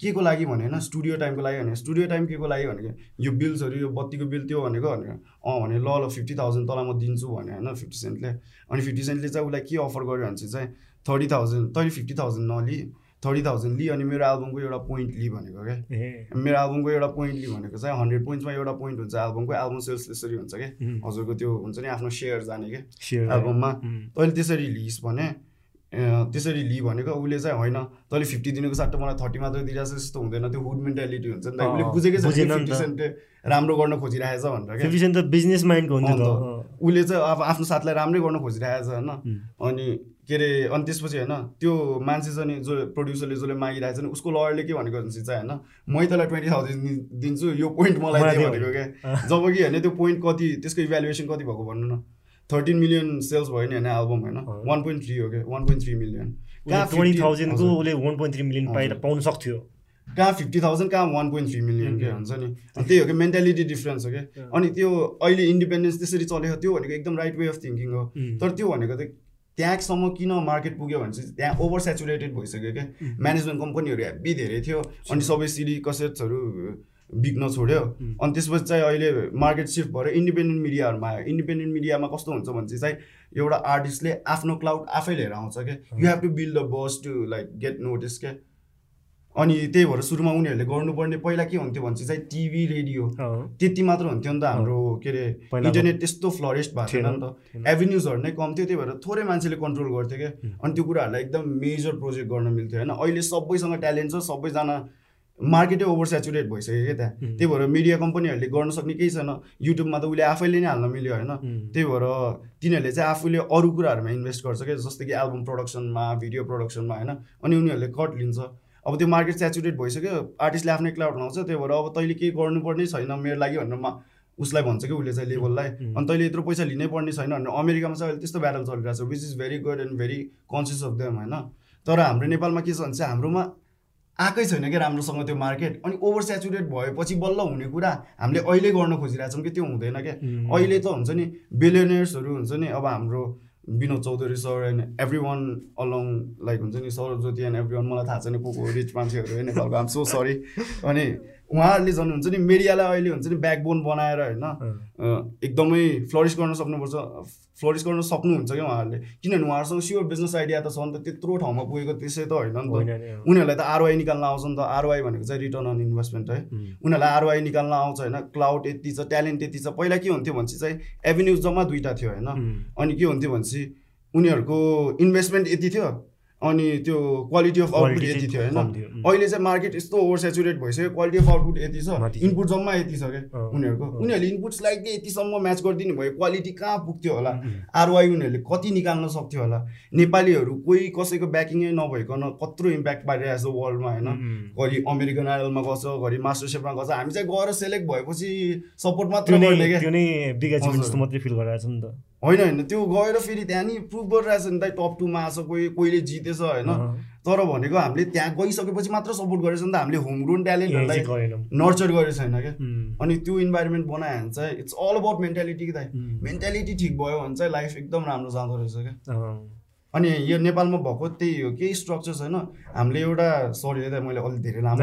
के को लागि भने होइन? स्टुडियो टाइमको लागि भने स्टुडियो टाइम के को लागि भनेको यो बिल्सहरू यो बत्तीको बिल त्यो भनेको भनेर अँ भने ल ल फिफ्टी थाउजन्ड तँलाई म दिन्छु भने होइन? फिफ्टी सेन्टले अनि फिफ्टी सेन्टले चाहिँ उसलाई के अफर गर्यो भने चाहिँ थर्टी थाउजन्ड तैँले फिफ्टी थाउजन्ड नलि थर्टी थाउजन्ड लि अनि मेरो एल्बमको एउटा पोइन्ट लि भनेको क्या? मेरो एल्बमको एउटा पोइन्ट लि भनेको चाहिँ हन्ड्रेड पोइन्ट्समा एउटा पोइन्ट हुन्छ एल्बमको एल्बम सेल्स त्यसरी हुन्छ क्या? हजुरको त्यो हुन्छ नि आफ्नो सेयर जाने क्या? एल्बममा तैँले त्यसरी लिइस् भने त्यसरी लि भनेको उसले चाहिँ होइन तैँले फिफ्टी दिनुको सट्टा मलाई थर्टी मात्र दिइरहेछ जस्तो हुँदैन त्यो हुड मेन्टालिटी हुन्छ नि त। उसले बुझेकै छ फिफ्टी त। राम्रो गर्न खोजिरहेछ भनेर क्या। 50 सेन्ट त बिजनेस माइन्डको हुन्छ त। उसले चाहिँ अब आफ्नो साथलाई राम्रै गर्न खोजिरहेछ होइन। अनि के अरे अनि त्यसपछि होइन त्यो मान्छे चाहिँ नि जो प्रड्युसरले जसले मागिरहेछ नि उसको लयरले के भनेको भनेपछि चाहिँ होइन मै तँलाई ट्वेन्टी थाउजन्ड दिन्छु यो पोइन्ट मलाई भनेको क्या। जब कि होइन त्यो पोइन्ट कति त्यसको इभ्यालुएसन कति भएको भन्नु न। थर्टिन मिलियन सेल्स भयो नि होइन एल्बम होइन। वान पोइन्ट थ्री हो क्या? वान पोइन्ट थ्री मिलियन उसले 20,000 को उसले 1.3 मिलियन पाएर। पाउन सक्थ्यो। कहाँ फिफ्टी थाउजन्ड कहाँ वान पोइन्ट थ्री मिलियन के हुन्छ नि? अनि त्यही हो कि मेन्टालिटी डिफ्रेन्स हो क्या? अनि त्यो अहिले इन्डिपेन्डेन्स त्यसरी चलेको त्यो भनेको एकदम राइट वे अफ थिङ्किङ हो। तर त्यो भनेको त त्यहाँसम्म किन मार्केट पुग्यो भने चाहिँ त्यहाँ ओभर सेचुरेटेड भइसक्यो क्या। म्यानेजमेन्ट कम्पनीहरू हेब्बी धेरै थियो। अनि सबै सिडी कसेट्सहरू बिग्न छोड्यो. अनि त्यसपछि चाहिँ अहिले मार्केट सिफ्ट भएर इन्डिपेन्डेन्ट मिडियाहरूमा आयो। इन्डिपेन्डेन्ट मिडियामा कस्तो हुन्छ भने चाहिँ एउटा आर्टिस्टले आफ्नो क्लाउड आफै लिएर आउँछ क्या you have to build a buzz to like get notice क्या अनि त्यही भएर सुरुमा उनीहरूले गर्नुपर्ने पहिला के हुन्थ्यो भने चाहिँ टिभी रेडियो त्यति मात्र हुन्थ्यो नि त हाम्रो के अरे इन्टरनेट त्यस्तो फ्लरिस्ट भएको थिएन नि त। एभिन्युजहरू नै कम थियो त्यही भएर थोरै मान्छेले कन्ट्रोल गर्थ्यो क्या अनि त्यो कुराहरूलाई एकदम मेजर प्रोजेक्ट गर्न मिल्थ्यो होइन? अहिले सबैसँग ट्यालेन्ट छ सबैजना मार्केटै ओभर सेचुरेट भइसक्यो क्या त्यहाँ. त्यही भएर मिडिया कम्पनीहरूले गर्न सक्ने केही छैन। युट्युबमा त उसले आफैले नै हाल्न मिल्यो होइन। त्यही भएर तिनीहरूले चाहिँ आफूले अरू कुराहरूमा इन्भेस्ट गर्छ क्या जस्तै कि एल्बम प्रोडक्सनमा भिडियो प्रोडक्सनमा होइन। अनि उनीहरूले कट लिन्छ। अब त्यो मार्केट सेचुरेट भइसक्यो। आर्टिस्टले आफ्नै क्लाउड लाउँछ। त्यही भएर अब तैँले केही गर्नुपर्ने छैन मेरो लागि भनेर मा उसलाई भन्छ कि उसले चाहिँ लेबललाई उम्. अनि तैँले यत्रो पैसा लिनै पर्ने छैन भनेर अमेरिकामा चाहिँ अहिले त्यस्तो ब्याटल चलिरहेको छ which is very good and very conscious of them होइन। तर हाम्रो नेपालमा के छ भने चाहिँ हाम्रोमा आएकै छैन क्या राम्रोसँग त्यो मार्केट। अनि ओभर सेचुरेट भएपछि बल्ल हुने कुरा हामीले अहिले गर्न खोजिरहेछौँ कि त्यो हुँदैन क्या। अहिले त हुन्छ नि बिलियनर्सहरू हुन्छ नि अब हाम्रो Binod Chaudhary sir and everyone along like हुन्छ नि सरज्योति एन्ड एभ्री वान मलाई थाहा छैन को को रिच मान्छेहरू है नेपालको आम सो सरी अनि उहाँहरूले झन् हुन्छ नि मिडियालाई अहिले हुन्छ नि ब्याकबोन बनाएर होइन एकदमै फ्लरिस गर्न सक्नुपर्छ फ्लरिस गर्न सक्नुहुन्छ क्या उहाँहरूले। किनभने उहाँहरूसँग स्योर बिजनेस आइडिया त छ नि त त्यत्रो ठाउँमा पुगेको त्यसै त होइन नि त। उनीहरूलाई त आरवाई निकाल्न आउँछ नि त। आरवाई भनेको चाहिँ रिटर्न अन इन्भेस्टमेन्ट है। उनीहरूलाई आरवाई निकाल्न आउँछ होइन। क्लाउड यति छ ट्यालेन्ट यति छ। पहिला के हुन्थ्यो भनेपछि चाहिँ एभिन्युज जम्मा दुइटा थियो होइन। अनि के हुन्थ्यो भनेपछि उनीहरूको इन्भेस्टमेन्ट यति थियो। अनि त्यो क्वालिटी अफ आउटपुट यति थियो होइन। अहिले चाहिँ मार्केट यस्तो ओभर सेचुरेट भइसक्यो क्वालिटी अफ आउटपुट यति छ। इनपुट जम्मा यति छ क्या उनीहरूको। उनीहरूले इनपुट स्लाइडली यतिसम्म म्याच गरिदिनु भयो क्वालिटी कहाँ पुग्थ्यो होला? आरवाई उनीहरूले कति निकाल्न सक्थ्यो होला? नेपालीहरू कोही कसैको ब्याकिङै नभइकन कत्रो इम्प्याक्ट पारिरहेको छ वर्ल्डमा होइन? घरि अमेरिकन आइडलमा गर्छ घरि मास्टर सेफमा गर्छ हामी चाहिँ गएर सेलेक्ट भएपछि सपोर्ट मात्र मात्रै फिल छ नि त। होइन होइन। त्यो गएर फेरि त्यहाँ नि प्रुभ गरिरहेछ नि त टप टूमा आएको छ कोही कोहीले जितेछ होइन। तर भनेको हामीले त्यहाँ गइसकेपछि मात्र सपोर्ट गरेछ नि त हामीले होम ग्रोन। ट्यालेन्टहरूलाई नर्चर गरेको छैन क्या अनि त्यो इन्भाइरोमेन्ट बनायो भने चाहिँ इट्स अल अबाउट मेन्टालिटी कि उम्, मेन्टालिटी ठिक भयो भने चाहिँ लाइफ एकदम राम्रो जाँदो रहेछ क्या। अनि यो नेपालमा भएको त्यही हो केही स्ट्रक्चर छैन हामीले एउटा सरी मैले अलिक धेरै लामो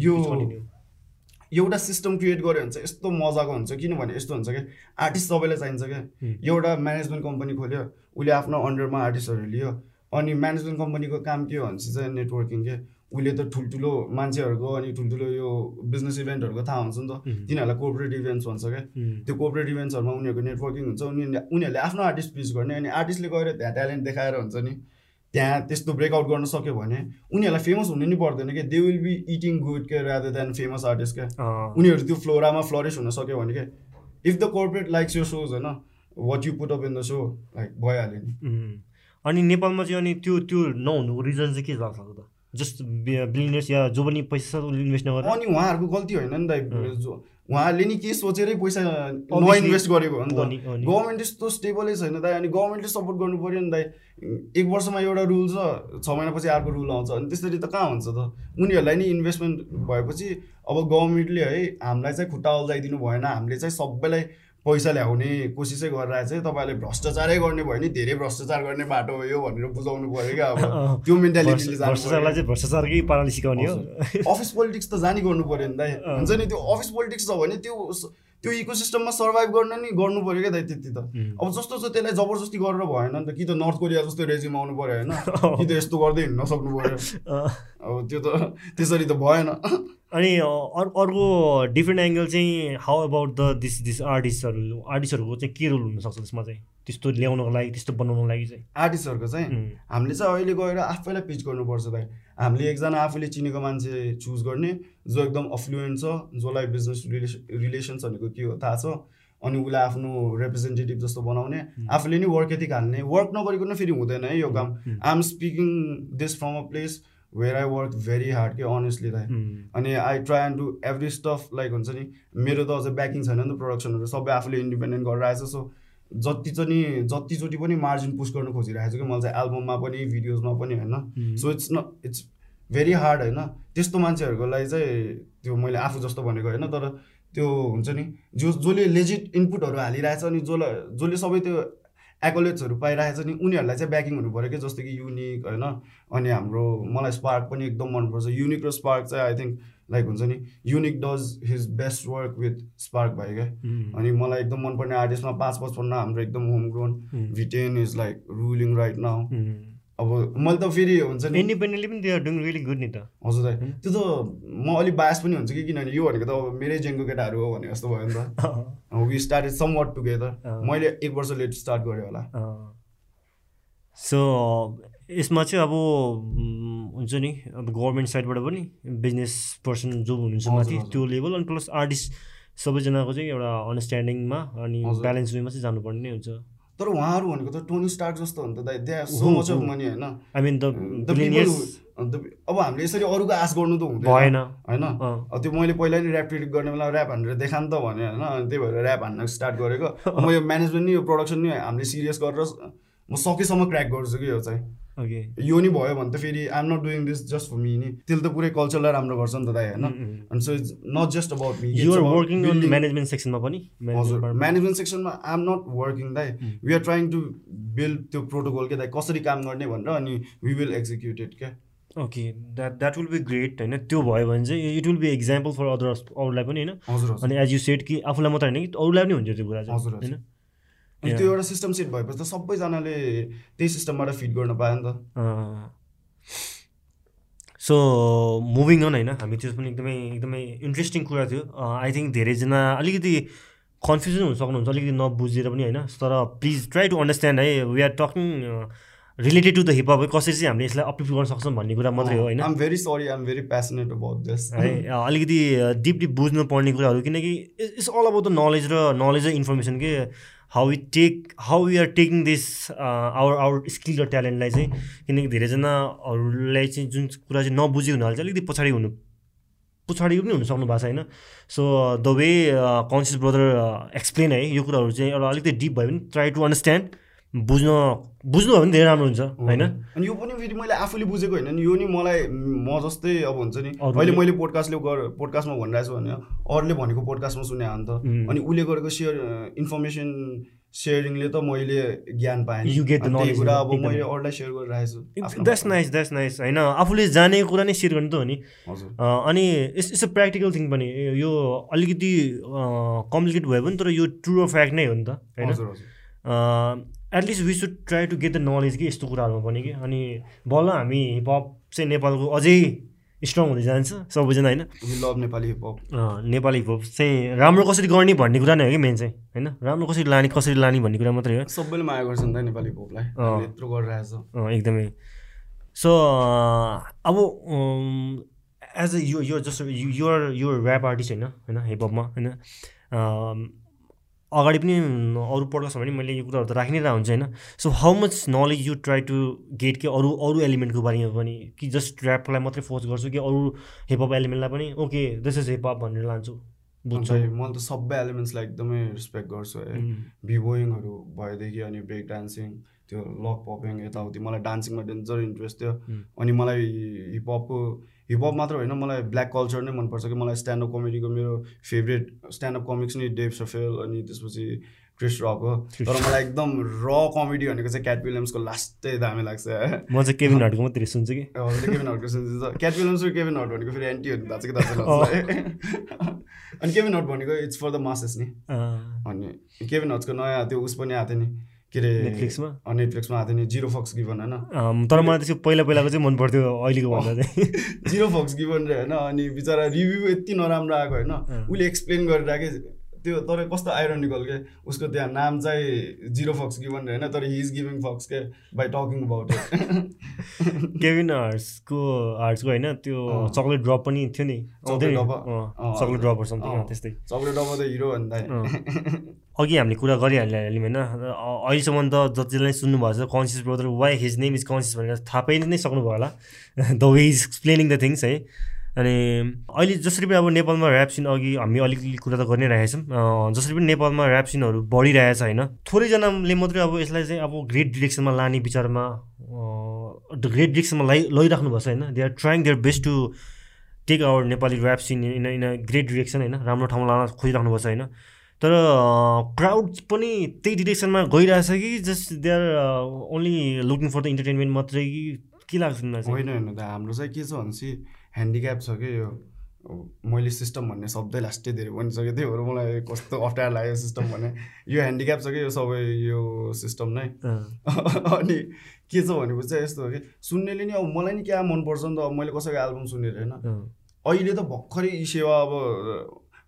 यो- एउटा सिस्टम क्रिएट गऱ्यो भने चाहिँ यस्तो मजाको हुन्छ किनभने यस्तो हुन्छ क्या आर्टिस्ट सबैलाई चाहिन्छ क्या। एउटा म्यानेजमेन्ट कम्पनी खोल्यो उसले आफ्नो अन्डरमा आर्टिस्टहरू लियो अनि म्यानेजमेन्ट कम्पनीको काम के हो भने चाहिँ नेटवर्किङ के? उसले त ठुल्ठुलो मान्छेहरूको अनि ठुल्ठुलो यो बिजनेस इभेन्टहरूको थाहा हुन्छ नि त। तिनीहरूलाई कोअपरेट इभेन्ट्स भन्छ क्या त्यो कोअपरेट इभेन्ट्सहरूमा उनीहरूको नेटवर्किङ हुन्छ उनीहरूले उनीहरूले आफ्नो आर्टिस्ट पिच गर्ने अनि आर्टिस्टले गएर त्यहाँ ट्यालेन्ट देखाएर हुन्छ नि। त्यहाँ त्यस्तो ब्रेकआउट गर्न सक्यो भने उनीहरूलाई फेमस हुनु नि पर्दैन क्या they will be eating good के रादर देन फेमस आर्टिस्ट क्या उनीहरू त्यो फ्लोरामा फ्लरिस हुन सक्यो भने क्या इफ द कोर्पोरेट लाइक्स यो सोज होइन what you put up in the show like भइहाल्यो नि। अनि नेपालमा चाहिँ अनि त्यो त्यो नहुनुको रिजन चाहिँ के लाग्छ त जस्ट बिलिनियर्स या जो पनि पैसा इन्भेस्ट नगरेर? अनि उहाँहरूको गल्ती होइन नि त उहाँहरूले नि के सोचेरै पैसा नइन्भेस्ट गरेको हो नि त। गभर्मेन्ट यस्तो स्टेबलै छैन दाइ अनि गभर्मेन्टले सपोर्ट गर्नु पऱ्यो नि दाइ। एक वर्षमा एउटा रुल छ छ महिनापछि अर्को रुल आउँछ अनि त्यसरी त कहाँ हुन्छ त? उनीहरूलाई नि इन्भेस्टमेन्ट भएपछि अब गभर्मेन्टले है हामीलाई चाहिँ खुट्टा अल्झाइदिनु भएन हामीले चाहिँ सबैलाई पैसा ल्याउने कोसिसै गरिरहेको चाहिँ तपाईँहरूले भ्रष्टाचारै गर्ने भयो नि धेरै भ्रष्टाचार गर्ने बाटो हो यो भनेर बुझाउनु पऱ्यो क्या अब। *laughs* त्यो मेन्टालिटीले चाहिँ भ्रष्टाचारकै पाराले सिकाउने हो। अफिस पोलिटिक्स त जानी गर्नु पऱ्यो नि अँ। हुन्छ नि त्यो अफिस पोलिटिक्स छ भने त्यो त्यो इकोसिस्टममा सर्भाइभ गर्न नि गर्नु पऱ्यो क्या दाइ त्यति त। अब जस्तो छ त्यसलाई जबरजस्ती गरेर भएन नि त कि त नर्थ कोरिया जस्तो रेजिम आउनु पऱ्यो होइन। *laughs* कि त यस्तो गर्दै हिँड्न सक्नु पऱ्यो। अब त्यो त *laughs* त्यसरी त भएन। अनि अर अर्को डिफ्रेन्ट एङ्गल चाहिँ how about the this this आर्टिस्टहरू आर्टिस्टहरूको चाहिँ के रोल हुनसक्छ त्यसमा चाहिँ? त्यस्तो ल्याउनको लागि त्यस्तो बनाउनको लागि चाहिँ। आर्टिस्टहरूको चाहिँ? हामीले चाहिँ अहिले गएर आफैलाई पिच गर्नुपर्छ दाइ हामीले एकजना आफूले चिनेको मान्छे चुज गर्ने जो एकदम अफ्लुएन्ट छ जसलाई बिजनेस रिलेसन रिलेसन्स भनेको के हो थाहा छ। अनि उसलाई आफ्नो रिप्रेजेन्टेटिभ जस्तो बनाउने. आफूले नि वर्क एथिक हाल्ने वर्क नगरिकन फेरि हुँदैन है यो काम। I am speaking this from a place where I work very hard के अनेस्टली दाइ अनि I try and do every stuff like हुन्छ नि मेरो त अझै ब्याकिङ छैन नि त प्रडक्सनहरू सबै आफूले इन्डिपेन्डेन्ट गरेर आएछ सो जति चाहिँ जतिचोटि पनि मार्जिन पुस गर्न खोजिरहेको छु कि मैले चाहिँ एल्बममा पनि भिडियोजमा पनि होइन? So it's no it's very hard होइन? त्यस्तो मान्छेहरूको लागि चाहिँ त्यो मैले आफू जस्तो भनेको होइन? तर त्यो हुन्छ नि जो जसले लेजिट इनपुटहरू हालिरहेछ अनि जसलाई जसले सबै त्यो एकोलेट्सहरू पाइरहेछ नि उनीहरूलाई चाहिँ ब्याकिङ हुनु पऱ्यो कि? जस्तो कि युनिक होइन? अनि हाम्रो मलाई स्पार्क पनि एकदम मनपर्छ। युनिक र स्पार्क चाहिँ आई थिङ्क लाइक हुन्छ नि unique does his best work with spark भयो क्या। उम्, अनि मलाई एकदम मनपर्ने आर्टिस्टमा पाँच पचपन्न हाम्रो एकदम home grown VTEN is like ruling right now अब मैले त फेरि हुन्छ नि इन्डिपेन्डेन्टली पनि आर डुइङ रियली गुड नि त हजुर दाइ। त्यो त म अलिक बायस पनि हुन्छ कि किनभने यो भनेको त अब मेरै जेनको केटाहरू हो भने जस्तो भयो नि त we started somewhat together. मैले एक वर्ष लेट स्टार्ट गरेँ होला सो यसमा चाहिँ अब हुन्छ नि अब गभर्मेन्ट साइडबाट पनि बिजनेस पर्सन जो हुनुहुन्छ माथि। त्यो लेभल अनि प्लस आर्टिस्ट सबैजनाको चाहिँ एउटा अन्डरस्ट्यान्डिङमा अनि। ब्यालेन्स वेमा चाहिँ जानुपर्ने नै हुन्छ तर उहाँहरू भनेको त टोनी स्टार्क जस्तो हो नि त दाइ। दे सो मच अफ हो। मनी होइन? आई मिन अब हामीले यसरी अरूको आश गर्नु त हुँदैन। होइन? त्यो मैले पहिला नि ऱ्याप क्रिटिक गर्ने बेला ऱ्याप हानेर देखा नि त भने होइन? अनि त्यही भएर ऱ्याप हान्न स्टार्ट गरेको। म यो म्यानेजमेन्ट नि यो प्रडक्सन नि हामीले सिरियस गरेर म सकेसम्म क्र्याक गर्छु कि यो चाहिँ। ओके यो नि भयो भने त फेरि I'm not doing this just for me नि। त्यसले त पुरै कल्चरलाई राम्रो गर्छ नि त दाइ होइन? So it's not just about me you're working management सेक्सनमा पनि? हजुर म्यानेजमेन्ट सेक्सनमा आइ एम नट वर्किङ दाइ। We are trying to build त्यो प्रोटोकल के दाइ? कसरी काम गर्ने भनेर अनि वी विल एक्जिक्युटेड क्या? Okay that that will be great होइन? त्यो भयो भने चाहिँ it will be example for other अरूलाई पनि होइन? अनि एज यु सेट कि आफूलाई मात्रै होइन कि अरूलाई पनि हुन्छ त्यो कुरा चाहिँ। होइन? अनि त्यो एउटा सिस्टम सेट भएपछि त सबैजनाले त्यही सिस्टमबाट फिट गर्न पायो नि त। सो मुभिङ अन होइन हामी त्यो पनि एकदमै एकदमै इन्ट्रेस्टिङ कुरा थियो। आई थिङ्क धेरैजना अलिकति कन्फ्युजन हुन सक्नुहुन्छ अलिकति नबुझेर पनि होइन। तर प्लिज ट्राई टु अन्डरस्ट्यान्ड है we are talking related to the hiphop है कसरी चाहिँ हामीले यसलाई अप्लिफ्ट गर्न सक्छौँ भन्ने कुरा मात्रै हो होइन। I'm very sorry I'm very passionate about this है अलिकति डिपली बुझ्नु पर्ने कुराहरू किनकि it's all about the knowledge र नलेज र इन्फर्मेसन के how we take how we are taking this our our skill र ट्यालेन्टलाई चाहिँ किनकि धेरैजनाहरूलाई चाहिँ जुन कुरा चाहिँ नबुझेको हुनाले चाहिँ अलिकति पछाडि हुनु पछाडि पनि हुनु सक्नु भएको छ होइन so the way conscious brother explain है यो कुराहरू चाहिँ एउटा अलिकति डिप भयो भने ट्राई टु अन्डरस्ट्यान्ड बुझ्न बुझ्नु भने धेरै राम्रो हुन्छ होइन? अनि यो पनि फेरि मैले आफूले बुझेको होइन नि यो नि मलाई म जस्तै अब हुन्छ नि अहिले मैले पोडकास्टले गर पोडकास्टमा भनिरहेको छु भने अरूले भनेको पोडकास्टमा सुने हो नि त। उम्. अनि उसले गरेको सेयर इन्फर्मेसन सेयरिङले त मैले ज्ञान पाएँ कुरा अब। मैले अरूलाई सेयर गरिरहेको छु द्याट्स नाइस द्याट्स नाइस होइन? आफूले जानेको कुरा नै सेयर गर्नु त हो नि। अनि it's it's a practical thing पनि यो अलिकति कम्प्लिकेट भयो भने तर यो ट्रु फ्याक्ट नै हो नि त होइन? At least we should try to get the knowledge कि यस्तो कुराहरूमा पनि कि। अनि बल्ल हामी हिपहप चाहिँ नेपालको अझै स्ट्रङ हुँदै जान्छ सबैजना होइन? Love Nepali hiphop Nepali hiphop चाहिँ राम्रो कसरी गर्ने भन्ने कुरा नै हो कि मेन चाहिँ होइन? राम्रो कसरी लाने कसरी लाने भन्ने कुरा मात्रै हो। सबैले माया गर्छ नि त नेपाली हिपहपलाई यत्रो गरिरहेछ एकदमै। सो अब एज अ यो यो जस्तो युआर युआर ऱ्याप आर्टिस्ट होइन? होइन हिपहपमा होइन? अगाडि पनि अरू पड्काछ भने मैले यो कुराहरू त राखि नै रहेको हुन्छ होइन? So how much knowledge you try to get कि अरू अरू एलिमेन्टको बारेमा पनि? कि जस्ट ऱ्यापलाई मात्रै फोर्स गर्छु कि अरू हिपहप एलिमेन्टलाई पनि? ओके दिस इज हिपहप भनेर लान्छु। बुझ्छु? मैले त सबै एलिमेन्ट्सलाई एकदमै रिस्पेक्ट गर्छु है बिबोइङहरू भएदेखि अनि ब्रेक डान्सिङ त्यो लक पपिङ यताउति मलाई डान्सिङमा डेन्जर इन्ट्रेस्ट थियो. अनि मलाई हिपहपको हिपहप मात्र होइन मलाई ब्ल्याक कल्चर नै मनपर्छ कि मलाई स्ट्यान्डअप कमेडीको मेरो फेभरेट स्ट्यान्डअप कमिक्स नै डेभ सफेल अनि त्यसपछि क्रिस रक हो। तर मलाई एकदम र कमेडी भनेको चाहिँ क्याट विलियम्सको लास्टै दामी लाग्छ। म चाहिँ केभिन हटको मात्रै सुन्छु कि। केभिन हटको सुन्छ। क्याट विलियम्स र केभिन हट भनेको फेरि एन्टी हुनु थाल्छ कि तपाईँलाई अनि केभिन हट भनेको इट्स फर द मासेस नि। अनि केभिन हट्सको नयाँ त्यो उस पनि आएको थियो नि। के अरे नेटफ्लिक्समा नेटफ्लिक्समा आएको थियो नि। जिरो फक्स गिभन होइन? तर मलाई त्यसको पहिला पहिलाको चाहिँ मन पर्थ्यो अहिलेको भन्दा चाहिँ। जिरो फक्स गिभन रे होइन? अनि बिचरा रिभ्यू यति नराम्रो आएको होइन? उसले एक्सप्लेन गरिरहेको त्यो तर कस्तो आइरोनिकल के? उसको त्यहाँ नाम चाहिँ जिरो फक्स गिभन होइन तर हि इज गिभिङ फक्स के by talking about it Kevin आर्ट्सको आर्ट्सको होइन त्यो। चक्लेट ड्रप पनि थियो नि चक्लेट आउँथ्यो नि ड्रप, अँ, अँ, चक्लेट ड्रप समथिङ। त्यस्तै। चक्लेट अब त हिरो भन्दा। अघि हामीले कुरा गरिहाल्यौँ होइन। र अहिलेसम्म त जतिलाई सुन्नुभएको छ conscious brother why his name is conscious भनेर थाहा पाइ नै सक्नुभयो होला। The way is explaining the things है। अनि अहिले जसरी पनि अब नेपालमा ऱ्याप सिन अघि हामी अलिकति कुरा त गरि नै रहेछौँ जसरी पनि नेपालमा ऱ्याप सिनहरू बढिरहेछ होइन थोरैजनाले मात्रै अब यसलाई चाहिँ अब ग्रेट डिरेक्सनमा लाने विचारमा ग्रेट डिरेक्सनमा लै लैराख्नु भएको छ होइन। They are trying their best to take our Nepali rap scene in in great direction होइन राम्रो ठाउँमा लान खोजिराख्नु भएको छ होइन। तर क्राउड पनि त्यही डिरेक्सनमा गइरहेछ कि just they are only looking for the entertainment मात्रै कि के लाग्छ होइन होइन हाम्रो चाहिँ के छ भनेपछि ह्यान्डिक्याप छ कि यो? मैले सिस्टम भन्ने शब्दै लास्टै धेरै भनिसकेको थिएँ भएर मलाई कस्तो अप्ठ्यारो लाग्यो सिस्टम भन्ने। यो ह्यान्डिक्याप छ कि यो सबै यो सिस्टम नै? *laughs* अनि के छ भनेपछि चाहिँ यस्तो हो कि सुन्नेले नि अब मलाई नि क्या मनपर्छ नि त अब मैले कसैको एल्बम सुनेर होइन। अहिले त भर्खरै यी सेवा अब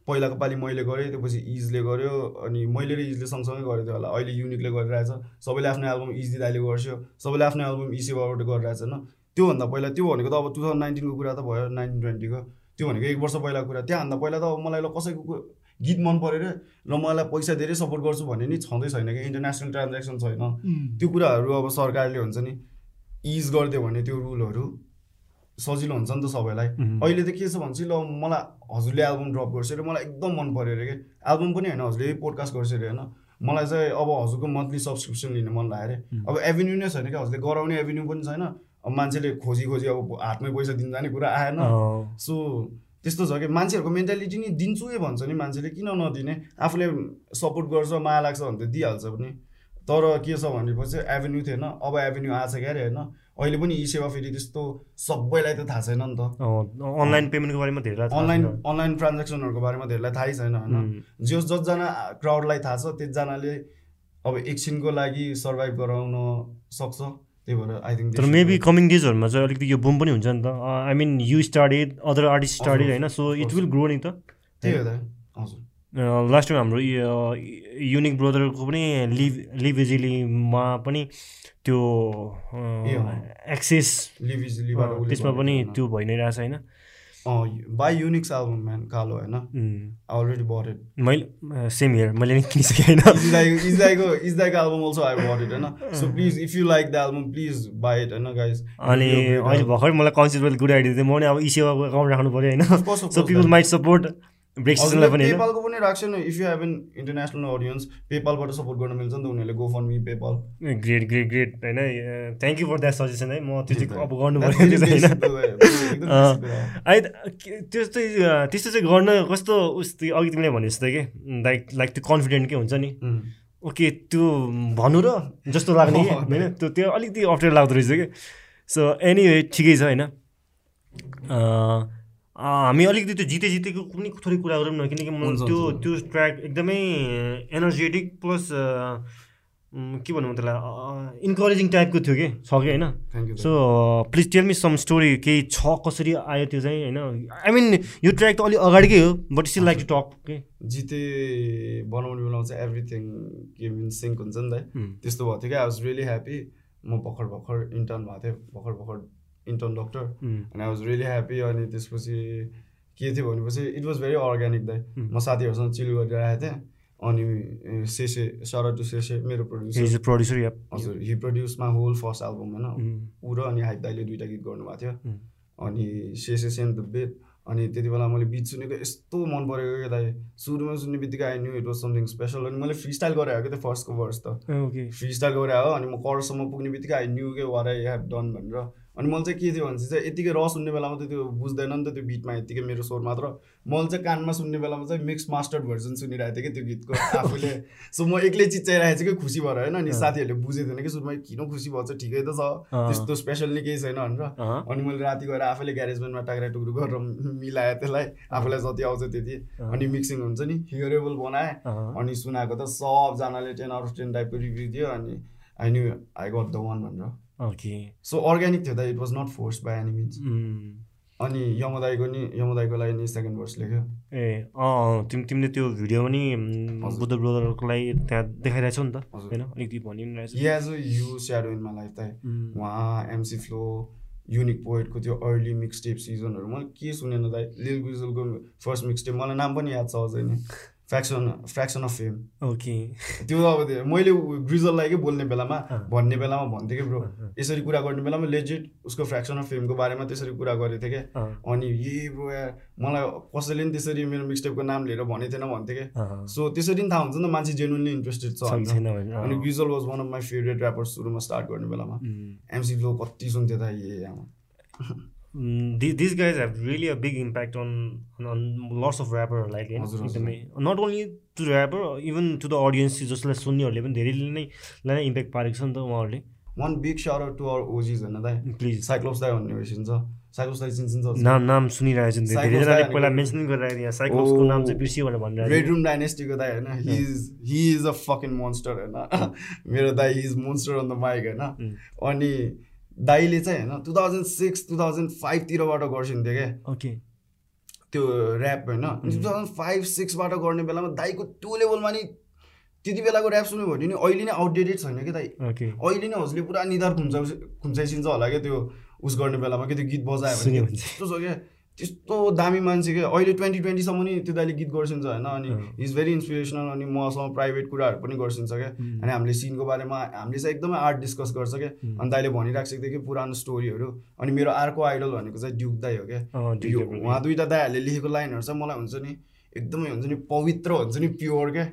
पहिलाको पालि मैले गरेँ त्यसपछि इजले गर्यो अनि मैले र इजले सँगसँगै गरेको थियो होला। अहिले युनिकले गरिरहेछ। सबैले आफ्नो एल्बम इजी दाइले गर्छ सबैले आफ्नो एल्बम ई सेवाबाट गरिरहेछ होइन। त्योभन्दा पहिला त्यो भनेको त अब टु थाउजन्ड नाइन्टिनको कुरा त भयो नाइन्टिन ट्वेन्टीको त्यो भनेको एक वर्ष पहिलाको कुरा। त्यहाँभन्दा पहिला त अब मलाई ल कसैको गीत मन पऱ्यो रे मलाई पैसा धेरै सपोर्ट गर्छु भन्ने नि छँदै छैन कि इन्टरनेसनल ट्रान्जेक्सन छैन। त्यो कुराहरू अब सरकारले हुन्छ नि इज गरिदियो भने त्यो रुलहरू सजिलो हुन्छ नि त सबैलाई. अहिले त के छ भने चाहिँ ल मलाई हजुरले एल्बम ड्रप गर्छ अरे मलाई एकदम मन पऱ्यो अरे कि एल्बम पनि होइन हजुरले पोडकास्ट गर्छ अरे होइन। मलाई चाहिँ अब हजुरको मन्थली सब्सक्रिप्सन लिन मन लाग्यो अरे अब एभेन्यू नै छैन क्या हजुरले गराउने एभेन्यू पनि छैन। मान्छेले खोजी खोजी अब हातमै पैसा दिनु जाने कुरा आएन। सो त्यस्तो छ कि? मान्छेहरूको मेन्टालिटी नि दिन्छु है भन्छ नि मान्छेले किन नदिने? आफूले सपोर्ट गर्छ माया लाग्छ भने त दिइहाल्छ पनि। तर के छ भनेपछि एभेन्यू थिएन अब एभेन्यू आएको छ क्यारे होइन। अहिले पनि ई सेवा फेरि त्यस्तो सबैलाई त थाहा छैन नि त। अनलाइन पेमेन्टको बारेमा धेरै अनलाइन। अनलाइन ट्रान्जेक्सनहरूको बारेमा धेरैलाई थाहै छैन होइन। उम्, जो जसजना क्राउडलाई थाहा छ त्यसजनाले अब एकछिनको लागि सर्भाइभ गराउन सक्छ। त्यही भएर आई थिङ्क तर मेबी कमिङ डेजहरूमा चाहिँ अलिकति यो बुम पनि हुन्छ नि त। I mean you started other artist started होइन? सो इट विल ग्रो नि त? त्यही हो त। हजुर लास्ट टाइम हाम्रो युनिक ब्रदरको पनि लिभ लिभ इजिलीमा पनि त्यो। एक्सेस त्यसमा पनि। त्यो भइ नै रहेछ होइन? बाई युनिक्स एल्बम म्यान कालो होइन अलरेडी बट इट मैले सेम हियर मैले नि किनिसकेँ होइन इजदाईको इजदाईको इजदाईको album also I but it होइन so please if you like the album please buy it होइन गाइज अनि अहिले भर्खर मलाई कन्सेप्ट गुड आइडिया थियो म पनि अब ई सेवाको अकाउन्ट राख्नु पऱ्यो होइन सो पिपल माइट सपोर्ट पेपालको पनि राख्छ नि। If you have an international audience पेपालबाट support गर्न मिल्छ नि त उनीहरूले। Go for me PayPal great great great होइन thank you for that suggestion है। म त्यो चाहिँ अब गर्नु पऱ्यो होइन? त्यस्तो त्यस्तो चाहिँ गर्न कस्तो उस्तो अघि तिमीले भने जस्तो कि लाइक लाइक त्यो कन्फिडेन्ट के हुन्छ नि. ओके त्यो भन्नु र जस्तो लाग्ने कि *laughs* होइन? त्यो त्यो अलिकति अप्ठ्यारो लाग्दो रहेछ कि। सो एनी ठिकै छ होइन? हामी अलिकति त्यो जिते जितेको पनि थोरै कुरा गरौँ न किनकि म त्यो। त्यो ट्र्याक एकदमै एनर्जेटिक प्लस के भनौँ त्यसलाई इन्करेजिङ टाइपको थियो कि छ कि होइन? So please tell me some story केही छ कसरी आयो त्यो चाहिँ होइन? आई मिन यो ट्र्याक त अलिक अगाडिकै हो but still like to talk के जिते बनाउने बेलामा चाहिँ एभ्रिथिङ के मिन सिङ्क हुन्छ नि त त्यस्तो भएको थियो कि आई वाज रियली ह्याप्पी म भर्खर भर्खर इन्टर्न भएको थिएँ भर्खर भर्खर इन्टर्न डक्टर अनि आई वाज रियली ह्याप्पी अनि त्यसपछि के थियो भनेपछि इट वाज भेरी अर्ग्यानिक दाइ. म साथीहरूसँग चिल गरिरहेको थिएँ अनि सेसे सर टु सेसे मेरो प्रड्युसर yeah हजुर he produce my whole first album होइन। ऊ र अनि हाइप दाइले दुइटा गीत गर्नुभएको थियो। उम्. अनि सेसे सेन द बेट अनि त्यति बेला मैले गीत सुनेको यस्तो मन परेको क्या दाइ सुरुमा सुन्ने बित्तिकै I knew it was something special अनि मैले फ्री स्टाइल गरेर आएको त्यो फर्स्टको वर्स त। फ्री स्टाइल गरेर हो अनि म करसम्म पुग्ने बित्तिकै आई न्यू के वाट आई हेभ डन भनेर अनि मैले चाहिँ के थियो भने चाहिँ यतिकै र सुन्ने बेलामा त त्यो बुझ्दैन नि त त्यो बिटमा यतिकै मेरो स्वर मात्र। मैले चाहिँ कानमा सुन्ने बेलामा चाहिँ मिक्स मास्टर्ड भर्जन सुनिरहेको थिएँ कि त्यो गीतको। *laughs* आफूले सो म एक्लै चिच्चाइरहेको छु कि खुसी भएर होइन? अनि। साथीहरूले बुझेको थिएन कि सुरुमा किन खुसी भएको छ ठिकै त छ। त्यस्तो स्पेसल नि केही छैन भनेर। अनि मैले राति गएर आफैले ग्यारेजमेन्टमा टाक्रा टुक्रो गरेर मिलाएँ त्यसलाई। आफूलाई जति आउँछ त्यति। अनि मिक्सिङ हुन्छ नि हियरेबल बनाएँ। अनि सुनाएको त सबजनाले टेन आउट अफ टेन टाइपको रिभ्यू दियो। अनि I knew I got the one भनेर। Okay. सो अर्ग्यानिक थियो त it was not force by any means अनि यमदाईको नि यमदाईको लागि नि सेकेन्ड वर्स लेख्यो। ए अँ तिमी तिमीले त्यो भिडियो पनि। बुद्ध ब्रदरको लागि त्यहाँ देखाइरहेछौ नि त। होइन? अलिकति भनि पनि रहेछ। A you shadow in my life त उहाँ एमसी फ्लो युनिक पोइटको त्यो अर्ली मिक्स टेप सिजनहरू मैले के सुनेन दाइ लिल गुजलको फर्स्ट मिक्स टेप मलाई नाम पनि याद छ अझै नै। *laughs* Fraction fraction of fame okay. त्यो अब मैले ग्रिजललाई के बोल्ने बेलामा। भन्ने बेलामा भन्थेँ कि ब्रो यसरी कुरा गर्ने बेलामा लेजिट उसको फ्रेक्सन अफ फेमको बारेमा त्यसरी कुरा गरेको थिएँ क्या अनि यही ब्रो मलाई कसैले पनि त्यसरी मेरो मिक्सटेपको नाम लिएर भनेको थिएन भन्थेँ क्या सो त्यसरी पनि थाहा हुन्छ नि त मान्छे जेन्युनली इन्ट्रेस्टेड छ अनि Grizzle was one of my favourite rapper सुरुमा स्टार्ट गर्ने बेलामा। एमसी फ्लो कति सुन्थ्यो त ए आमा। *laughs* Guys have really a big impact on on lots of rapper like होइन। एकदमै not only to rapper even to the audience जसलाई सुन्नेहरूले पनि धेरैले नै लाई नै इम्प्याक्ट पारेको छ नि त उहाँहरूले। One big sir to our OGs होइन दाइ प्लिज साइक्लोप्स दाइ भन्ने भइसकिन्छ साइक्लोप्स दाइ चिन्छ नाम नाम सुनिरहेको छ साइक्लोस धेरैजनाले पहिला मेन्सन गरिरहेको थियो साइक्लोसको नाम चाहिँ। बिर्सियो भनेर रेड भनिरहेको रुम डाइनेस्टीको दाइ होइन। He is he is a fucking monster होइन। *laughs* मेरो दाइ he is monster on the mic होइन। Mm. अनि दाइले चाहिँ होइन two thousand six two thousand फाइभतिरबाट गर्छिन्थ्यो क्या ओके त्यो ऱ्याप होइन। टु थाउजन्ड फाइभ सिक्सबाट गर्ने बेलामा दाइको त्यो लेभलमा नि त्यति बेलाको ऱ्याप सुन्यो भने नि अहिले नै आउटडेटेड छैन कि ओके अहिले नै हजुरले पुरा निधार खुम्चा खुम्चाइसिन्छ होला क्या त्यो उस गर्ने बेलामा क्या त्यो गीत बजायो भने। त्यस्तो छ क्या त्यस्तो दामी मान्छे क्या अहिले ट्वेन्टी ट्वेन्टीसम्म नि त्यो दाइले गीत गर्छिन्छ होइन? अनि। इज भेरी इन्सपिरेसनल अनि मसँग प्राइभेट कुराहरू पनि गर्छिन्छ क्या. अनि हामीले सिनको बारेमा हामीले चाहिँ एकदमै आर्ट डिस्कस गर्छ क्या. अनि दाइले भनिराखेको थियो कि पुरानो स्टोरीहरू अनि मेरो अर्को आइडल भनेको चाहिँ ड्युक दाई हो क्या उहाँ दुइटा दाइहरूले लेखेको लाइनहरू चाहिँ मलाई हुन्छ नि एकदमै हुन्छ नि पवित्र हुन्छ नि प्योर क्या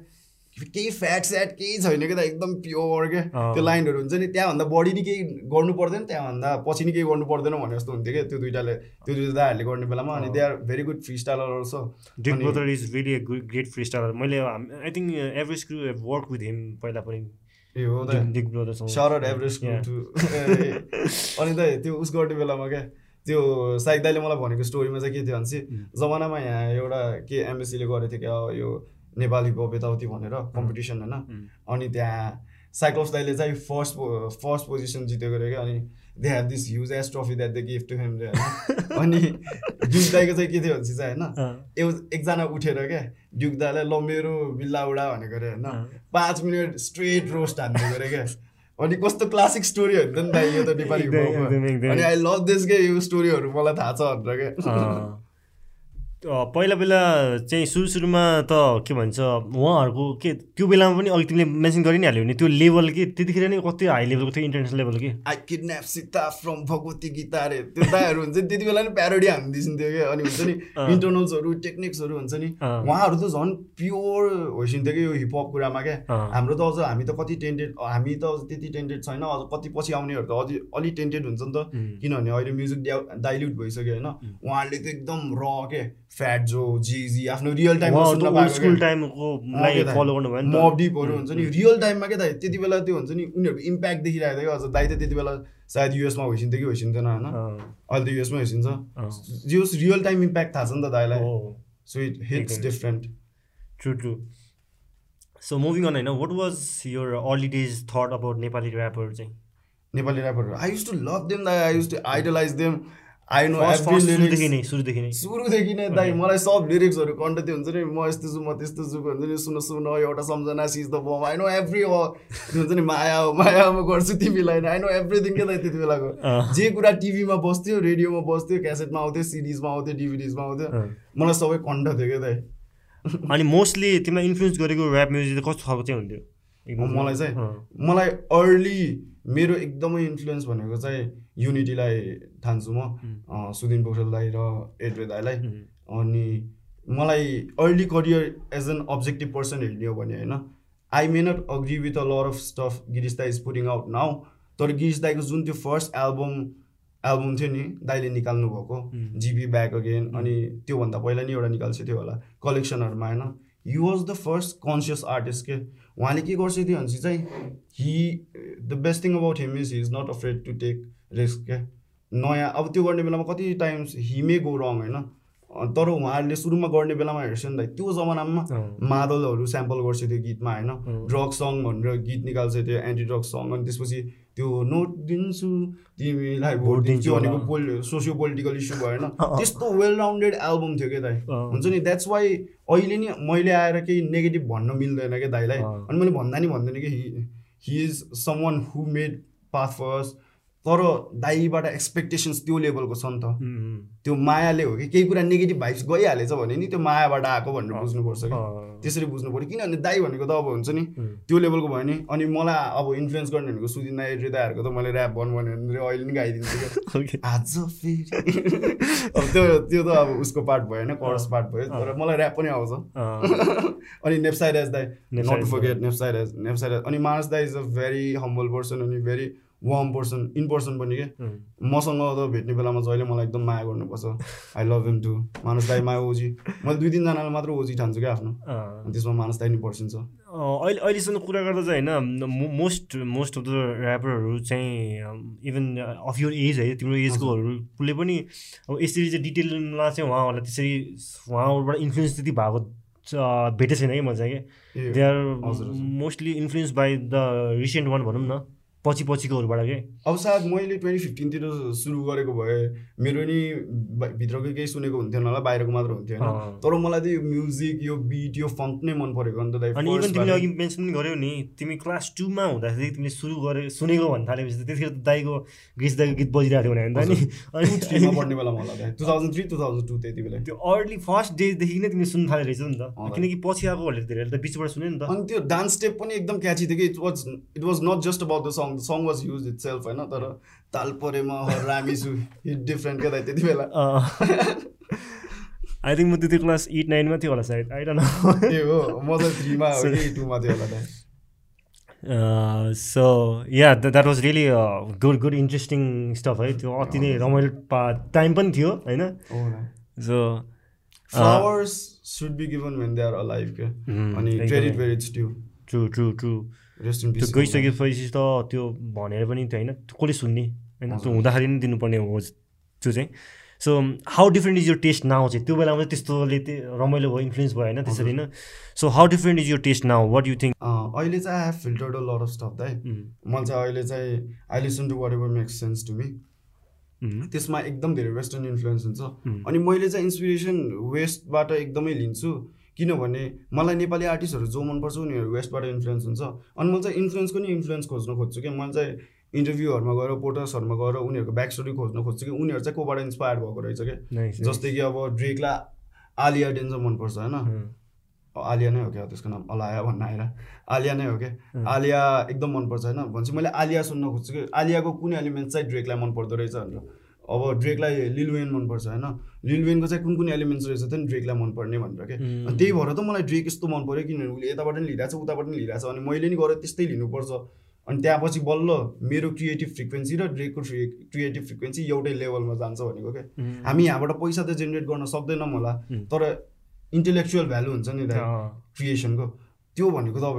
केही फ्याट स्याट केही छैन क्या त एकदम प्योर क्या। त्यो लाइनहरू हुन्छ नि त्यहाँभन्दा बढी नि केही गर्नु पर्दैन त्यहाँभन्दा पछि नि केही गर्नु पर्दैन भने जस्तो हुन्थ्यो क्या त्यो दुइटाले त्यो दुइटा दाहरूले गर्ने बेलामा। अनि they are very good freestyler also डिक brother is really great freestyler मैले I think average crew work with him पहिला पनि। ए हो त। एभरेज *laughs* *laughs* अनि त त्यो उस गर्ने बेलामा क्या त्यो साइक दाइले मलाई भनेको स्टोरीमा चाहिँ के थियो भने चाहिँ जमानामा यहाँ एउटा के एमएससीले गरेको थियो क्या यो नेपाली हिपहप यताउति भनेर कम्पिटिसन होइन। अनि त्यहाँ साइक्लोस दाइले चाहिँ फर्स्ट फर्स्ट पोजिसन जितेको अरे क्या अनि they have this huge ass trophy that the gift to him रे होइन। *laughs* अनि ड्युक दाइको चाहिँ के थियो भने चाहिँ होइन एउ एकजना उठेर क्या ड्युक दाइलाई ल मेरो बिल्ला उडा भनेको अरे होइन। पाँच मिनट स्ट्रेट रोस्ट हान्दिएको अरे क्या। अनि कस्तो क्लासिक स्टोरी हो नि त दाइ यो त नेपाली। अनि आई लभ दिस के यो स्टोरीहरू मलाई थाहा छ भनेर क्या। पहिला बेला चाहिँ सुरु सुरुमा त के भन्छ उहाँहरूको के त्यो बेलामा पनि अघि तिमीले मेन्सन गरि नै हाल्यो भने त्यो लेभल के त्यतिखेर नै कति हाई लेभलको थियो इन्टरनेसनल लेभल के? I kidnap Sita from Bhagwati Gita अरे त्यो दाइहरू हुन्छ नि त्यति बेला नि प्यारोडी हानिदिन्थ्यो क्या अनि हुन्छ नि। *laughs* इन्टरनल्सहरू टेक्निक्सहरू हुन्छ नि। उहाँहरू त झन् प्योर होइसिन्थ्यो कि यो हिपहप कुरामा क्या। हाम्रो त अझ हामी त कति टेन्टेड हामी त अझ त्यति टेन्टेड छैन अझ कति पछि आउनेहरू त अझै अलिक टेन्टेड हुन्छ नि त। किनभने अहिले म्युजिक डाइल्युट भइसक्यो होइन। उहाँहरूले त एकदम र के? फ्याट जो जिजी आफ्नो रियल टाइममा उहाँ सुन्न त पाएको स्कुल क्या। टाइमकोलाई के त? फलो गर्नुभयो नि त। मब डिपहरू हुन्छ नि रियल टाइममा के त त्यति बेला त्यो हुन्छ नि उनीहरूको इम्प्याक्ट देखिरहेको थियो कि अझ दाइ त त्यति बेला सायद युएसमा होइसिन्थ्यो कि होइसिन्थेन होइन? अहिले त युएसमै होइसिन्छ अँ। जो रियल टाइम इम्प्याक्ट थाहा छ नि त दाइलाई। So it hits. Different true true so moving on होइन what was your early days thought about Nepali ऱ्यापहरू चाहिँ? Nepali ऱ्यापरहरू I use to love them दाइ. I use to idolise them I know सुरुदेखि नै। सुरुदेखि नै दाइ मलाई सब लिरिक्सहरू कन्ट त्यो हुन्छ नि म यस्तो छु म त्यस्तो छु हुन्छ नि सुन सुन एउटा सम्झना seize the bomb I know every हुन्छ नि माया हो माया म गर्छु तिमीलाई आई नो एभ्रिथिङ के त त्यति बेलाको? जे कुरा टिभीमा बस्थ्यो रेडियोमा बस्थ्यो क्यासेटमा आउँथ्यो सिडिजमा आउँथ्यो डिभिडिजमा आउँथ्यो। मलाई सबै कन्ठ थियो क्या दाइ? अनि मोस्टली तिमीलाई इन्फ्लुएन्स गरेको ऱ्याप म्युजिक कस्तो खालको चाहिँ हुन्थ्यो? मलाई चाहिँ मलाई अर्ली मेरो एकदमै इन्फ्लुएन्स भनेको चाहिँ युनिटीलाई ठान्छु म सुदिन पोखरेल दाई र एडवे दाईलाई। अनि मलाई early career as an objective person हेर्ने हो भने होइन I may not agree with a lot of stuff Girish दाई इज पुटिङ आउट नाउ तर गिरिस दाईको जुन त्यो फर्स्ट एल्बम एल्बम थियो नि दाईले निकाल्नु भएको जिबी ब्याक अगेन अनि त्योभन्दा पहिला नि एउटा निकाल्छ थियो होला कलेक्सनहरूमा होइन। He was the first conscious artist के? उहाँले के गर्छ थियो भने चाहिँ he the best thing about him is he is not afraid to take risk क्या नयाँ अब त्यो गर्ने बेलामा कति times he may go wrong होइन तर उहाँहरूले सुरुमा गर्ने बेलामा हेर्छ नि त त्यो जमानामा मादलहरू स्याम्पल गर्छ त्यो गीतमा होइन। ड्रग सङ भनेर गीत निकाल्छ त्यो एन्टी ड्रग सङ अनि त्यसपछि त्यो नोट दिन्छु तिमीलाई भोट दिन्छु भनेको। पोल सोसियो पोलिटिकल इस्यु भयो होइन। त्यस्तो वेल राउन्डेड एल्बम थियो क्या दाइ। हुन्छ नि द्याट्स वाइ अहिले नि मैले आएर केही नेगेटिभ भन्न मिल्दैन क्या दाइलाई। अनि मैले भन्दा नि भन्दैन कि he he is someone who made path first तर दाईबाट एक्सपेक्टेसन्स त्यो लेभलको छ नि त। त्यो मायाले हो कि केही कुरा नेगेटिभ भाइब्स गइहालेछ भने नि त्यो मायाबाट आएको भनेर। बुझ्नुपर्छ कि। त्यसरी बुझ्नु पऱ्यो किनभने दाई भनेको त अब हुन्छ नि त्यो लेभलको भयो नि अनि मलाई अब इन्फ्लुएन्स गर्ने भनेको सुदिन दाई हृदयहरूको त मैले ऱ्याप भन्नु भने अहिले नि गाइदिन्छु क्या। *laughs* Okay. आज फेरि। *laughs* अब त्यो त्यो त अब उसको पार्ट भयो होइन करस पार्ट भयो तर मलाई ऱ्याप पनि आउँछ। *laughs* अनि नेप्साइड एज दाई नट फर्गेट नेप्साइड एज अनि मानस दाई is a very humble person अनि very warm person in person पनि के? उम्, मसँग त भेट्ने बेलामा जहिले मलाई एकदम माया गर्नुपर्छ। I love him to Manas दाई माया ओजी। मैले दुई तिनजनालाई मात्र ओजी ठान्छु क्या आफ्नो। त्यसमा मानस दाई नि पर्सिन्छ अँ, अहिले अहिलेसम्म कुरा गर्दा चाहिँ होइन मोस्ट मोस्ट अफ द ऱ्यापरहरू चाहिँ इभन अफ यर एज है तिम्रो एजकोहरूले पनि अब यसरी चाहिँ डिटेलमा चाहिँ उहाँहरूलाई त्यसरी उहाँहरूबाट इन्फ्लुएन्स त्यति भएको भेटेको छैन कि म चाहिँ कि? ए, they are. Mostly influence by the recent one भनौँ न। पछि पछिकोहरूबाट के? अब सायद मैले ट्वेन्टी फिफ्टिनतिर सुरु गरेको भए मेरो नि भित्रको केही सुनेको हुन्थेन होला बाहिरको मात्र हुन्थ्यो होइन। तर मलाई त यो म्युजिक यो बिट यो फङ्क नै मन परेको नि त दाइ अनि इभन तिमीले अघि मेन्सन पनि गर्यौ नि तिमी क्लास टूमा हुँदाखेरि तिमीले सुरु गरे सुनेको भन्नु थालेपछि त त्यतिखेर दाईको ग्रिस दाईको गीत बजिरहेको थियो भने नि। *laughs* पढ्ने बेलामा होला दाइ। Two thousand three two thousand two त्यति बेला। त्यो अर्ली फर्स्ट डेदेखि नै तिमीले सुन्नु थाले रहेछ नि त। किनकि पछि आएकोहरूले त बिचबाट सुन्यो नि त। अनि त्यो डान्स स्टेप पनि एकदम क्याची थियो कि। It was it was not just about the song the song was use itself होइन तर ताल परेमा हरामी छु हिट डिफ्रेन्ट क्या त्यति बेला अँ। आई थिङ्क म त्यति क्लास एट नाइनमा थियो होला सायद आई डोन्ट नो ए हो म त थ्रीमा टूमा थियो होला दाइ so yeah that was really good good interesting stuff है त्यो अति नै रमाइलो पा टाइम पनि थियो होइन so flowers should be given when they are alive के Hmm, अनि। Credit to true true true त्यो गइसकेपछि त त्यो भनेर पनि त्यो होइन? कसले सुन्ने? होइन? त्यो हुँदाखेरि पनि दिनुपर्ने हो त्यो चाहिँ। सो हाउ डिफ्रेन्ट इज यो टेस्ट नाउ चाहिँ? त्यो बेलामा चाहिँ त्यस्तोले त्यो रमाइलो भयो इन्फ्लुएन्स भयो होइन? त्यसरी होइन? सो हाउ डिफ्रेन्ट इज यो taste now what you think अहिले चाहिँ I have filtered a lot of stuff दाइ मैले चाहिँ अहिले चाहिँ I listen to whatever makes sense to me त्यसमा एकदम धेरै वेस्टर्न इन्फ्लुएन्स हुन्छ। अनि मैले चाहिँ इन्सपिरेसन वेस्टबाट एकदमै लिन्छु। किनभने मलाई नेपाली आर्टिस्टहरू जो मनपर्छ उनीहरू वेस्टबाट इन्फ्लुएन्स हुन्छ। अनि मैले चाहिँ इन्फ्लुएन्सको नि इन्फ्लुएन्स खोज्न खोज्छु कि मैले चाहिँ इन्टरभ्यूहरूमा गएर पोटर्सहरूमा गएर उनीहरूको ब्याक स्टोरी खोज्न खोज्छु कि उनीहरू चाहिँ कोबाट इन्सपायर भएको रहेछ क्या। जस्तै कि अब ड्रेकलाई आलिया डेन्जर मनपर्छ होइन। आलिया नै हो क्या त्यसको नाम? अलाया भन्न आएर आलिया नै हो क्या। आलिया एकदम मनपर्छ होइन। भनेपछि मैले आलिया सुन्न खोज्छु कि। आलियाको कुन एलिमेन्ट चाहिँ ड्रेकलाई मन पर्दो रहेछ भनेर। अब ड्रेकलाई लिलवेन मनपर्छ होइन? लिलवेनको चाहिँ कुन कुन एलिमेन्ट्स रहेछ त नि ड्रेकलाई मनपर्ने भनेर के? अनि त्यही भएर त मलाई ड्रेक यस्तो मन पऱ्यो किनभने उसले यताबाट पनि लिइरहेको छ उताबाट पनि लिइरहेको छ अनि मैले नि गएर त्यस्तै लिनुपर्छ। अनि त्यहाँपछि बल्ल मेरो क्रिएटिभ फ्रिक्वेन्सी र ड्रेकको क्रिएटिभ फ्रिक्वेन्सी एउटै लेभलमा जान्छ भनेको क्या हामी यहाँबाट पैसा त जेनेरेट गर्न सक्दैनौँ होला तर इन्टेलेक्चुअल भ्यालु हुन्छ नि दाइ क्रिएसनको त्यो भनेको त अब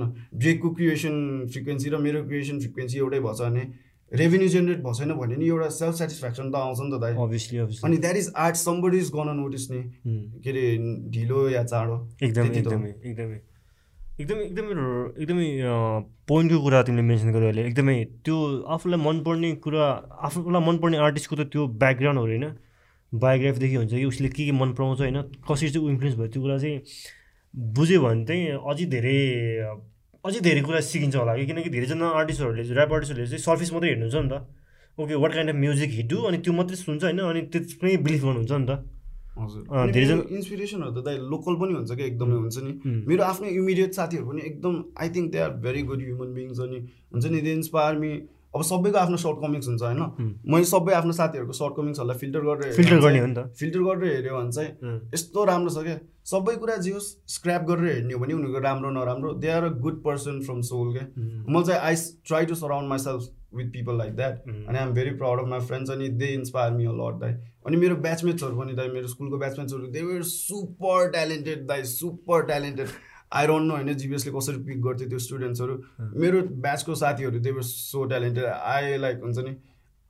न ड्रेकको क्रिएसन फ्रिक्वेन्सी र मेरो क्रिएसन फ्रिक्वेन्सी एउटै भएछ भने रेभेन्यू जेनेरेट भएको छैन भने नि एउटा सेल्फ सेटिस्फ्याक्सन त आउँछ नि त दाइ। अभियसली अभियसली अनि that is art somebody is gonna notice नि। के अरे ढिलो या चाँडो। एकदमै। एकदमै एकदमै। एकदमै एकदमै एकदमै पोइन्टको कुरा तिमीले मेन्सन गर्यो अहिले। एकदमै त्यो आफूलाई मनपर्ने कुरा आफूलाई मनपर्ने आर्टिस्टको त त्यो ब्याकग्राउन्डहरू होइन। बायोग्राफीदेखि हुन्छ कि उसले के के मन पराउँछ होइन कसरी चाहिँ इन्फ्लुएन्स भयो त्यो कुरा चाहिँ बुझ्यो भने चाहिँ अझै धेरै अझै धेरै कुरा सिकिन्छ होला। कि किनकि धेरैजना आर्टिस्टहरूले ऱ्याप आर्टिस्टहरूले चाहिँ सर्फिस मात्रै हेर्नुहुन्छ नि त। Okay what kind of music hit do अनि त्यो मात्रै सुन्छ होइन अनि त्यसमै बिलिभ गर्नुहुन्छ नि त। हजुर। धेरैजना- इन्सपिरेसनहरू त दाइ लोकल पनि हुन्छ क्या एकदमै हुन्छ नि. मेरो आफ्नो इमिडिएट साथीहरू पनि एकदम I think they are very good human beings अनि हुन्छ नि दे इन्सपायर मी अब सबैको आफ्नो सर्ट कमिक्स हुन्छ होइन? मैले सबै आफ्नो साथीहरूको सर्ट कमिक्सहरूलाई फिल्टर गरेर फिल्टर गर्ने हो नि त। फिल्टर गरेर हेऱ्यो भने चाहिँ. यस्तो राम्रो छ क्या। सबै कुरा जे होस् स्क्रैप गरेर हेर्ने हो भने उनीहरूको राम्रो नराम्रो। They are a good person from soul क्या। म चाहिँ I try to surround myself with people like that अनि I'm very proud of my friends अनि they inspire me a lot दाइ अनि मेरो ब्याचमेट्सहरू पनि दाइ मेरो स्कुलको ब्याचमेट्सहरू दे वर सुपर ट्यालेन्टेड दाइ super talented I don't know होइन जिबिएसले कसरी पिक गर्थ्यो त्यो स्टुडेन्ट्सहरू मेरो ब्याचको साथीहरू were so talented I like हुन्छ नि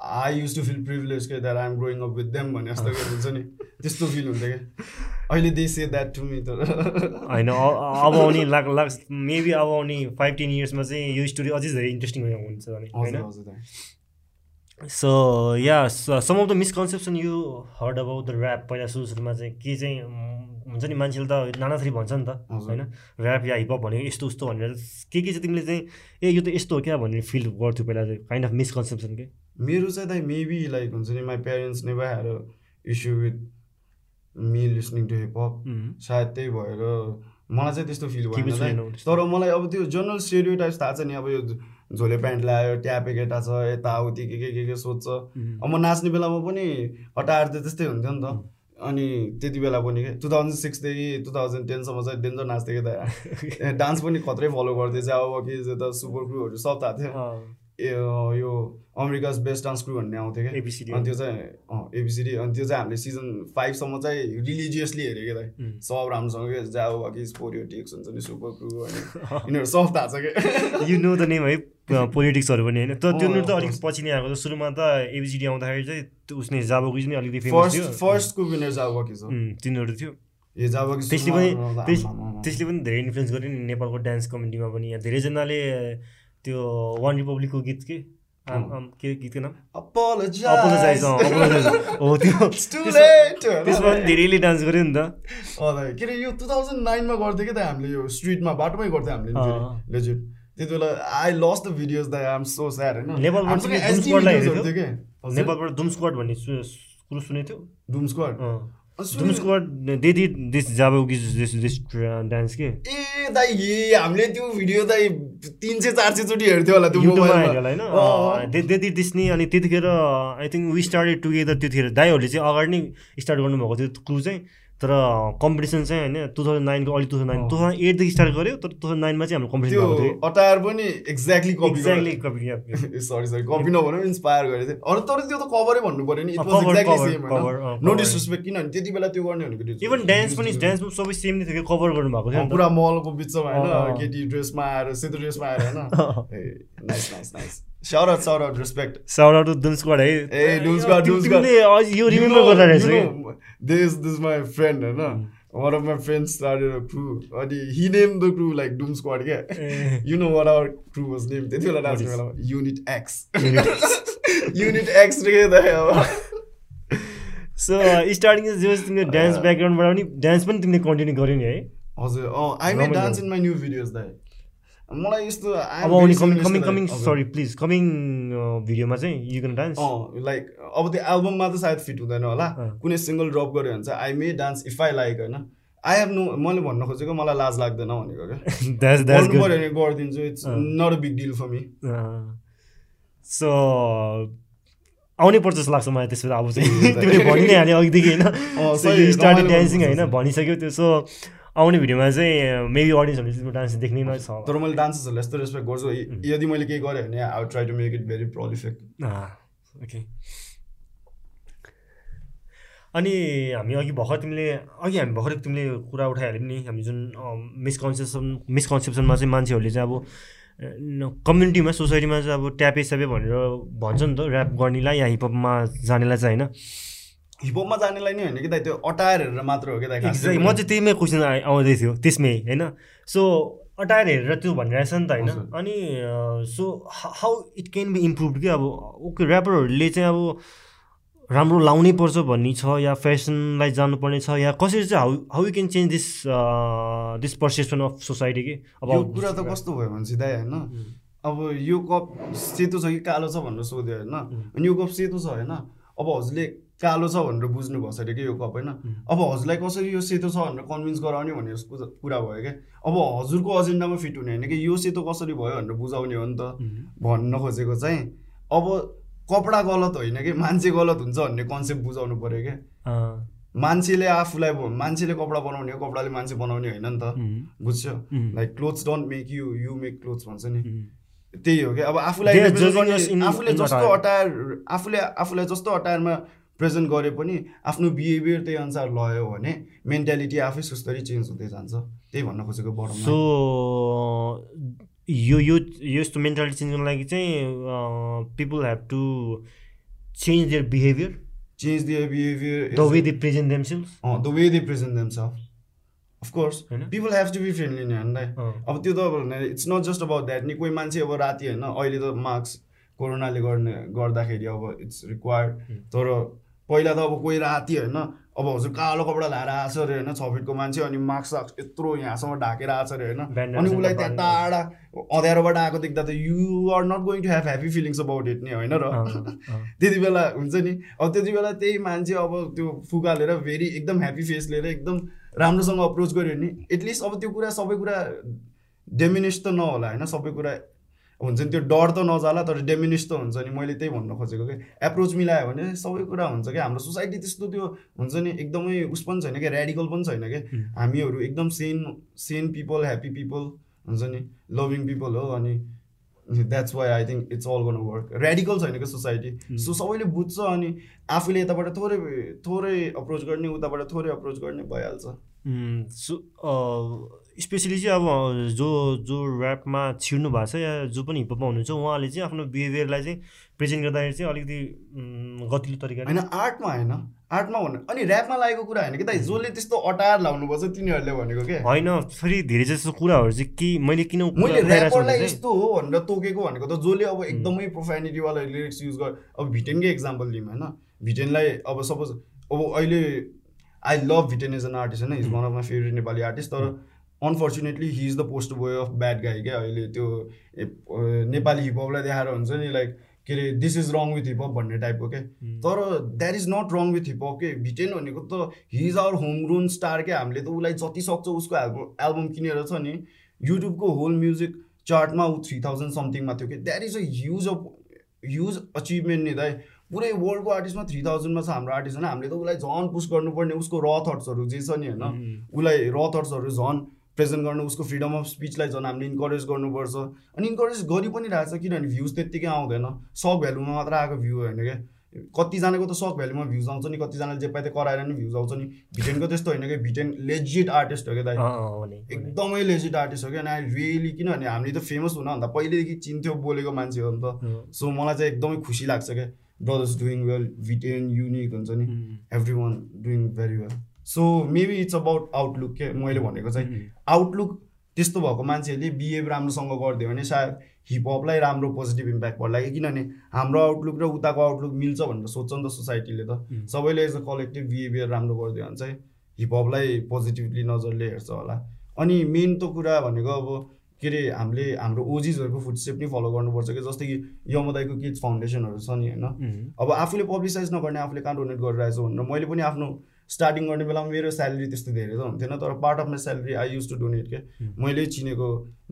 I use to feel privilege के that I'm growing up with them भने जस्तो के हुन्छ नि त्यस्तो फिल हुन्थ्यो क्या। अहिले they say that to me तर *laughs* होइन अब आउने लाग लाग मेबी अब आउने फाइभ टेन इयर्समा चाहिँ यो स्टोरी अझै धेरै इन्ट्रेस्टिङ हुन्छ भने होइन? So yeah some of the misconception you heard about the rap पहिला सुरु सुरुमा चाहिँ के चाहिँ हुन्छ नि मान्छेले त नाना थरी भन्छ नि त। होइन? ऱ्याप या हिपहप भनेको यस्तो उस्तो भनेर के के चाहिँ तिमीले चाहिँ ए यो त यस्तो हो क्या भनेर फिल गर्थ्यो पहिला चाहिँ काइन्ड अफ मिसकन्सेप्सन के? मेरो चाहिँ दाइ मेबी लाइक हुन्छ नि my parents never had issue with me listening to hip hop सायद त्यही भएर मलाई चाहिँ त्यस्तो फिल भएन। तर मलाई अब त्यो जनरल टाइप्स थाहा छ नि अब यो झोले प्यान्ट लगायो ट्यापे केटा छ यताउति के के के के सोध्छ। अब म नाच्ने बेलामा पनि अटायर त त्यस्तै हुन्थ्यो नि त। अनि त्यति बेला पनि के टु थाउजन्ड सिक्सदेखि टु थाउजन्ड टेनसम्म चाहिँ डेन्जर नाच्थेँ कि त। *laughs* डान्स पनि खत्रै फलो गर्थेँ चाहिँ अब कि त सुपर क्रुहरू सब थाहा थियो। ए यो अमेरिकाज बेस्ट डान्स क्रु भन्ने आउँथ्यो क्या ABCD अनि त्यो चाहिँ एबिसिडी अनि त्यो चाहिँ हामीले सिजन फाइभसम्म चाहिँ रिलिजियसली हेऱ्यो क्या. सब राम्रोसँग के जाओ कि स्पोरियोटिक्स हुन्छ नि सुपर क्रु अनि *laughs* यिनीहरू सब थाहा छ क्या यु नो द नेम है। पोलिटिक्सहरू पनि होइन। तर त्यो अँ, न्यु त अलिक। पछि नै आएको सुरुमा त एबिसिडी आउँदाखेरि चाहिँ उसले जाबोको नै अलिकति फेमस थियो। फर्स्टको विनर उम्, तिनीहरू थियो। त्यसले पनि त्यस त्यसले पनि धेरै इन्फ्लुएन्स गर्यो नि नेपालको डान्स कम्युनिटीमा पनि। यहाँ धेरैजनाले त्यो वान रिपब्लिकको गीत के? के गीतको नाम? *laughs* हो त्यो त्यसमा- पनि धेरैले डान्स गर्यो नि त। के अरे यो टु थाउजन्ड नाइनमा गर्थ्यो कि त हामीले यो स्ट्रिटमा बाटोमै गर्थ्यो हामीले। लेजिट त्यति बेला आई लस्ट द भिडियोज दाइ आइ एम सो स्याड होइन नेपालबाट दुम स्क्वाड भन्ने कुरो सुनेको थियो? डुम स्क्वाड सुन्नु- स्क्वाड दे डिड दिस जाबो दिस दिस डान्स के? ए दाइ ए हामीले त्यो भिडियो दाइ तिन सय चार सय चोटि हेर्थ्यो होला त्यो मोबाइलमा। होइन? दे दे डिड दिस नि अनि त्यतिखेर I think we started together त्यतिखेर दाईहरूले चाहिँ अगाडि नै स्टार्ट गर्नुभएको थियो क्लु चाहिँ। तर कम्पिटिसन चाहिँ होइन टु थाउजन्ड नाइनको अलिक two thousand nine two thousand एटदेखि start गऱ्यो तर टु थाउजन्ड नाइनमा चाहिँ हाम्रो कम्पिटिसन भएको थियो। अटायर पनि exactly copy exactly copy sorry sorry copy नभनौँ इन्सपायर गरेको थियो अरू तर त्यो त कभरै भन्नु पऱ्यो नि। It was exactly same no. Disrespect किनभने त्यति बेला त्यो गर्ने भनेको इभन डान्स पनि डान्स पनि सबै सेम नै थियो कि कभर गर्नुभएको थियो अँ, नि त। पुरा मलको बिचमा। होइन? केटी ड्रेसमा आएर सेतो ड्रेसमा आएर होइन? Nice nice nice shout out shout out respect Shout out to Doom Squad है ए, Doom Squad, Doom तिम- तिमीले अझ यो रिमेम्बर गर्दा रहेछ कि दिस दिस माई फ्रेन्ड होइन one of my friend started a crew अनि he name the crew like Doom Squad क्या ए, you know what our crew was name त्यति बेला What नाच्ने is? बेलामा युनिट एक्स युनिट एक्स रे त अब सो स्टार्टिङ जो तिमीले डान्स ब्याकग्राउन्डबाट पनि डान्स पनि तिमीले कन्टिन्यू गर्यो नि है हजुर अँ I may. Dance in my new videos दाइ मलाई यस्तो अब आउने coming coming coming sorry please coming भिडियोमा चाहिँ यु क्यान डान्स लाइक अब त्यो एल्बममा त सायद फिट हुँदैन होला। कुनै सिङ्गल ड्रप गऱ्यो भने चाहिँ I may dance if I like होइन? आई हेभ नो मैले भन्न खोजेको मलाई लाज लाग्दैन भनेको क्या। *laughs* भने गरिदिन्छु it's. Not a big deal for me so आउनै पर्छ जस्तो लाग्छ मलाई त्यसो अब चाहिँ। तिमीले भनि नै हाल्यो अघिदेखि होइन? डान्सिङ। होइन? भनिसक्यो त्यो। सो आउने भिडियोमा चाहिँ मेबी अडियन्सहरूले तिम्रो डान्स देख्ने नै छ तर मैले डान्सेसहरूलाई यस्तो रेस्पेक्ट गर्छु। यदि मैले केही गरेँ भने I try to make it very prolific okay अनि हामी अघि भर्खर तिमीले अघि हामी भर्खर तिमीले कुरा उठाइहाल्यौ नि हामी जुन मिसकन्सेप्सन मिसकन्सेप्सनमा चाहिँ मान्छेहरूले चाहिँ अब कम्युनिटीमा सोसाइटीमा चाहिँ अब ट्यापे स्यापे भनेर भन्छ नि त ऱ्याप गर्नेलाई या हिपहपमा जानेलाई चाहिँ होइन? हिपहपमा जानेलाई नै होइन कि दाइ? त्यो अटायर हेरेर मात्र हो कि दाइ. म चाहिँ त्यहीमै क्वेसन आउँदै थियो त्यसमै होइन? सो अटायर हेरेर त्यो भनिरहेछ नि त होइन। अनि so how it can be improve कि अब ओके ऱ्यापरहरूले चाहिँ अब राम्रो लाउनै पर्छ भन्ने छ या फेसनलाई जानुपर्ने छ या कसरी चाहिँ how how you can change this this perception of society कि? अब कुरा त कस्तो भयो भने दाइ होइन? अब यो कप सेतो छ कि कालो छ भनेर सोध्यो होइन? अनि यो कप सेतो छ होइन? अब हजुरले कालो छ भनेर बुझ्नु भएको अरे कि यो कप होइन? अब हजुरलाई कसरी यो सेतो छ भनेर कन्भिन्स गराउने भन्ने कुरा- भयो क्या? अब हजुरको एजेन्डामा फिट हुने होइन कि यो सेतो कसरी भयो भनेर बुझाउने हो नि त। भन्न खोजेको चाहिँ अब कपडा गलत होइन कि? मान्छे गलत हुन्छ भन्ने कन्सेप्ट बुझाउनु पऱ्यो क्या? मान्छेले आफूलाई मान्छेले कपडा बनाउने हो कपडाले मान्छे बनाउने होइन नि त। बुझ्यो? Like clothes don't make you you make clothes भन्छ नि। त्यही हो कि अब आफूलाई आफूले जस्तो. अटायर आफूले आफूलाई जस्तो अटायरमा प्रेजेन्ट गरे पनि आफ्नो बिहेभियर त्यही अनुसार लयो भने मेन्टालिटी आफै सुस्तरी चेन्ज हुँदै जान्छ। त्यही भन्न खोजेको सो बडमा यो यो यस्तो मेन्टालिटी चेन्ज गर्नको लागि चाहिँ people have to change their behaviour change their behaviour the way they present themselves the way they present themself of course होइन? People have to be friendly नि दाइ? अब त्यो त it's not just about that नि। कोही मान्छे अब राति होइन अहिले त मार्क्स कोरोनाले गर्ने गर्दाखेरि अब इट्स रिक्वायर्ड तर पहिला त अब कोही राति होइन अब हजुर कालो कपडा लाएर आएको छ अरे होइन छ फिटको मान्छे अनि मार्क्स साक्स यत्रो यहाँसम्म ढाकेर आएको छ अरे होइन अनि उसलाई त्यहाँ। टाढा अँध्यारोबाट आएको देख्दा त you are not going to have happy feelings about it नि होइन र त्यति बेला हुन्छ नि अब त्यति बेला त्यही मान्छे अब त्यो फुकालेर फेरि एकदम ह्याप्पी फेस लिएर एकदम राम्रोसँग अप्रोच गऱ्यो भने एटलिस्ट अब त्यो कुरा सबै कुरा डेमिनिस त नहोला होइन सबै कुरा हुन्छ नि त्यो डर त नजाला तर डेमिनिस त हुन्छ नि मैले त्यही भन्न खोजेको कि। एप्रोच मिलायो भने सबै कुरा हुन्छ कि। हाम्रो सोसाइटी त्यस्तो त्यो हुन्छ नि एकदमै उस पनि छैन क्या रेडिकल पनि छैन कि। Hmm. हामीहरू एकदम sane sane people happy people हुन्छ नि लभिङ पिपल हो अनि that's why I think it's all gonna work radical छैन क्या सोसाइटी सो सबैले बुझ्छ अनि आफूले यताबाट थोरै थोरै अप्रोच गर्ने उताबाट थोरै अप्रोच गर्ने भइहाल्छ। सो स्पेसली चाहिँ अब जो जो ऱ्यापमा छिर्नु भएको छ या जो पनि हिपहपमा हुनुहुन्छ उहाँले चाहिँ आफ्नो बिहेभियरलाई चाहिँ प्रेजेन्ट गर्दाखेरि चाहिँ अलिकति उम्, गतिलो तरिकाले होइन आर्टमा होइन। आर्टमा भन्नु अनि ऱ्यापमा लागेको कुरा होइन कि दाइ? जसले त्यस्तो अटार लाउनुपर्छ तिनीहरूले भनेको के? होइन फेरि धेरै जस्तो कुराहरू चाहिँ के मैले किन कुरा मैले ऱ्यापरलाई यस्तो हो भनेर तोकेको भनेको त जसले अब एकदमै प्रोफाइनिटीवाला लिरिक्स युज गर अब भिटेनकै एक्जाम्पल लिउँ होइन। भिटेनलाई अब सपोज अब अहिले I love VTEN as an artist होइन is one of my favourite Nepali artist तर unfortunately he is the post boy of bad guy क्या अहिले त्यो नेपाली हिपहपलाई देखाएर हुन्छ नि लाइक के अरे this is wrong with hip hop भन्ने टाइपको के तर that is not wrong with hip hop के भिटेन भनेको त he is our home grown star के हामीले त उसलाई जति सक्छ उसको एल्बम एल्बम किनेर छ नि युट्युबको होल म्युजिक चार्टमा ऊ थ्री थाउजन्ड समथिङमा थियो कि that is a huge of huge achievement नि दाइ पुरै वर्ल्डको आर्टिस्टमा थ्री थाउजन्डमा छ हाम्रो आर्टिस्ट होइन? हामीले त उसलाई झन् पुस गर्नुपर्ने उसको र थट्सहरू जे छ नि होइन? उसलाई र थट्सहरू झन् प्रेजेन्ट गर्नु उसको फ्रिडम अफ स्पिचलाई झन् हामीले इन्करेज गर्नुपर्छ। अनि इन्करेज गरि पनि रहेछ किनभने भ्युज त्यत्तिकै आउँदैन। सक भ्यालुमा मात्र आएको भ्यू होइन क्या? कतिजनाको त सक भ्यालुमा भ्युज आउँछ नि कतिजनाले जे पाइ कराएर नि भ्युज आउँछ नि। भिटेनको त्यस्तो होइन कि भिटेन लेजिट आर्टिस्ट हो क्या दाइ। एकदमै लेजिट आर्टिस्ट हो क्या। अनि आई रियली किनभने हामीले त फेमस हुनभन्दा पहिल्यैदेखि चिन्थ्यो बोलेको मान्छे हो नि त। सो मलाई चाहिँ एकदमै खुसी लाग्छ क्या। Brothers doing well VTEN unique हुन्छ नि। Every one doing very well so maybe it's about outlook के मैले भनेको चाहिँ आउटलुक त्यस्तो भएको मान्छेहरूले बिहेभ राम्रोसँग गरिदियो भने सायद हिपहपलाई राम्रो पोजिटिभ इम्प्याक्ट पर्ला कि किनभने हाम्रो आउटलुक र उताको आउटलुक मिल्छ भनेर सोध्छ नि त सोसाइटीले त। सबैले एज अ कलेक्टिभ बिहेभियर राम्रो गरिदियो भने चाहिँ हिपहपलाई पोजिटिभली नजरले हेर्छ होला। अनि मेन त कुरा भनेको अब के अरे हामीले हाम्रो ओजिजहरूको फुडस्टेप नै फलो गर्नुपर्छ कि जस्तै कि यमदाईको किड्स फाउन्डेसनहरू छ नि होइन? अब आफूले पब्लिसाइज नगर्ने आफूले कहाँ डोनेट गरिरहेको भनेर मैले पनि आफ्नो स्टार्टिङ गर्ने बेलामा मेरो स्यालेरी त्यस्तो धेरै त हुन्थेन तर part of my salary I use to donate के मैले चिनेको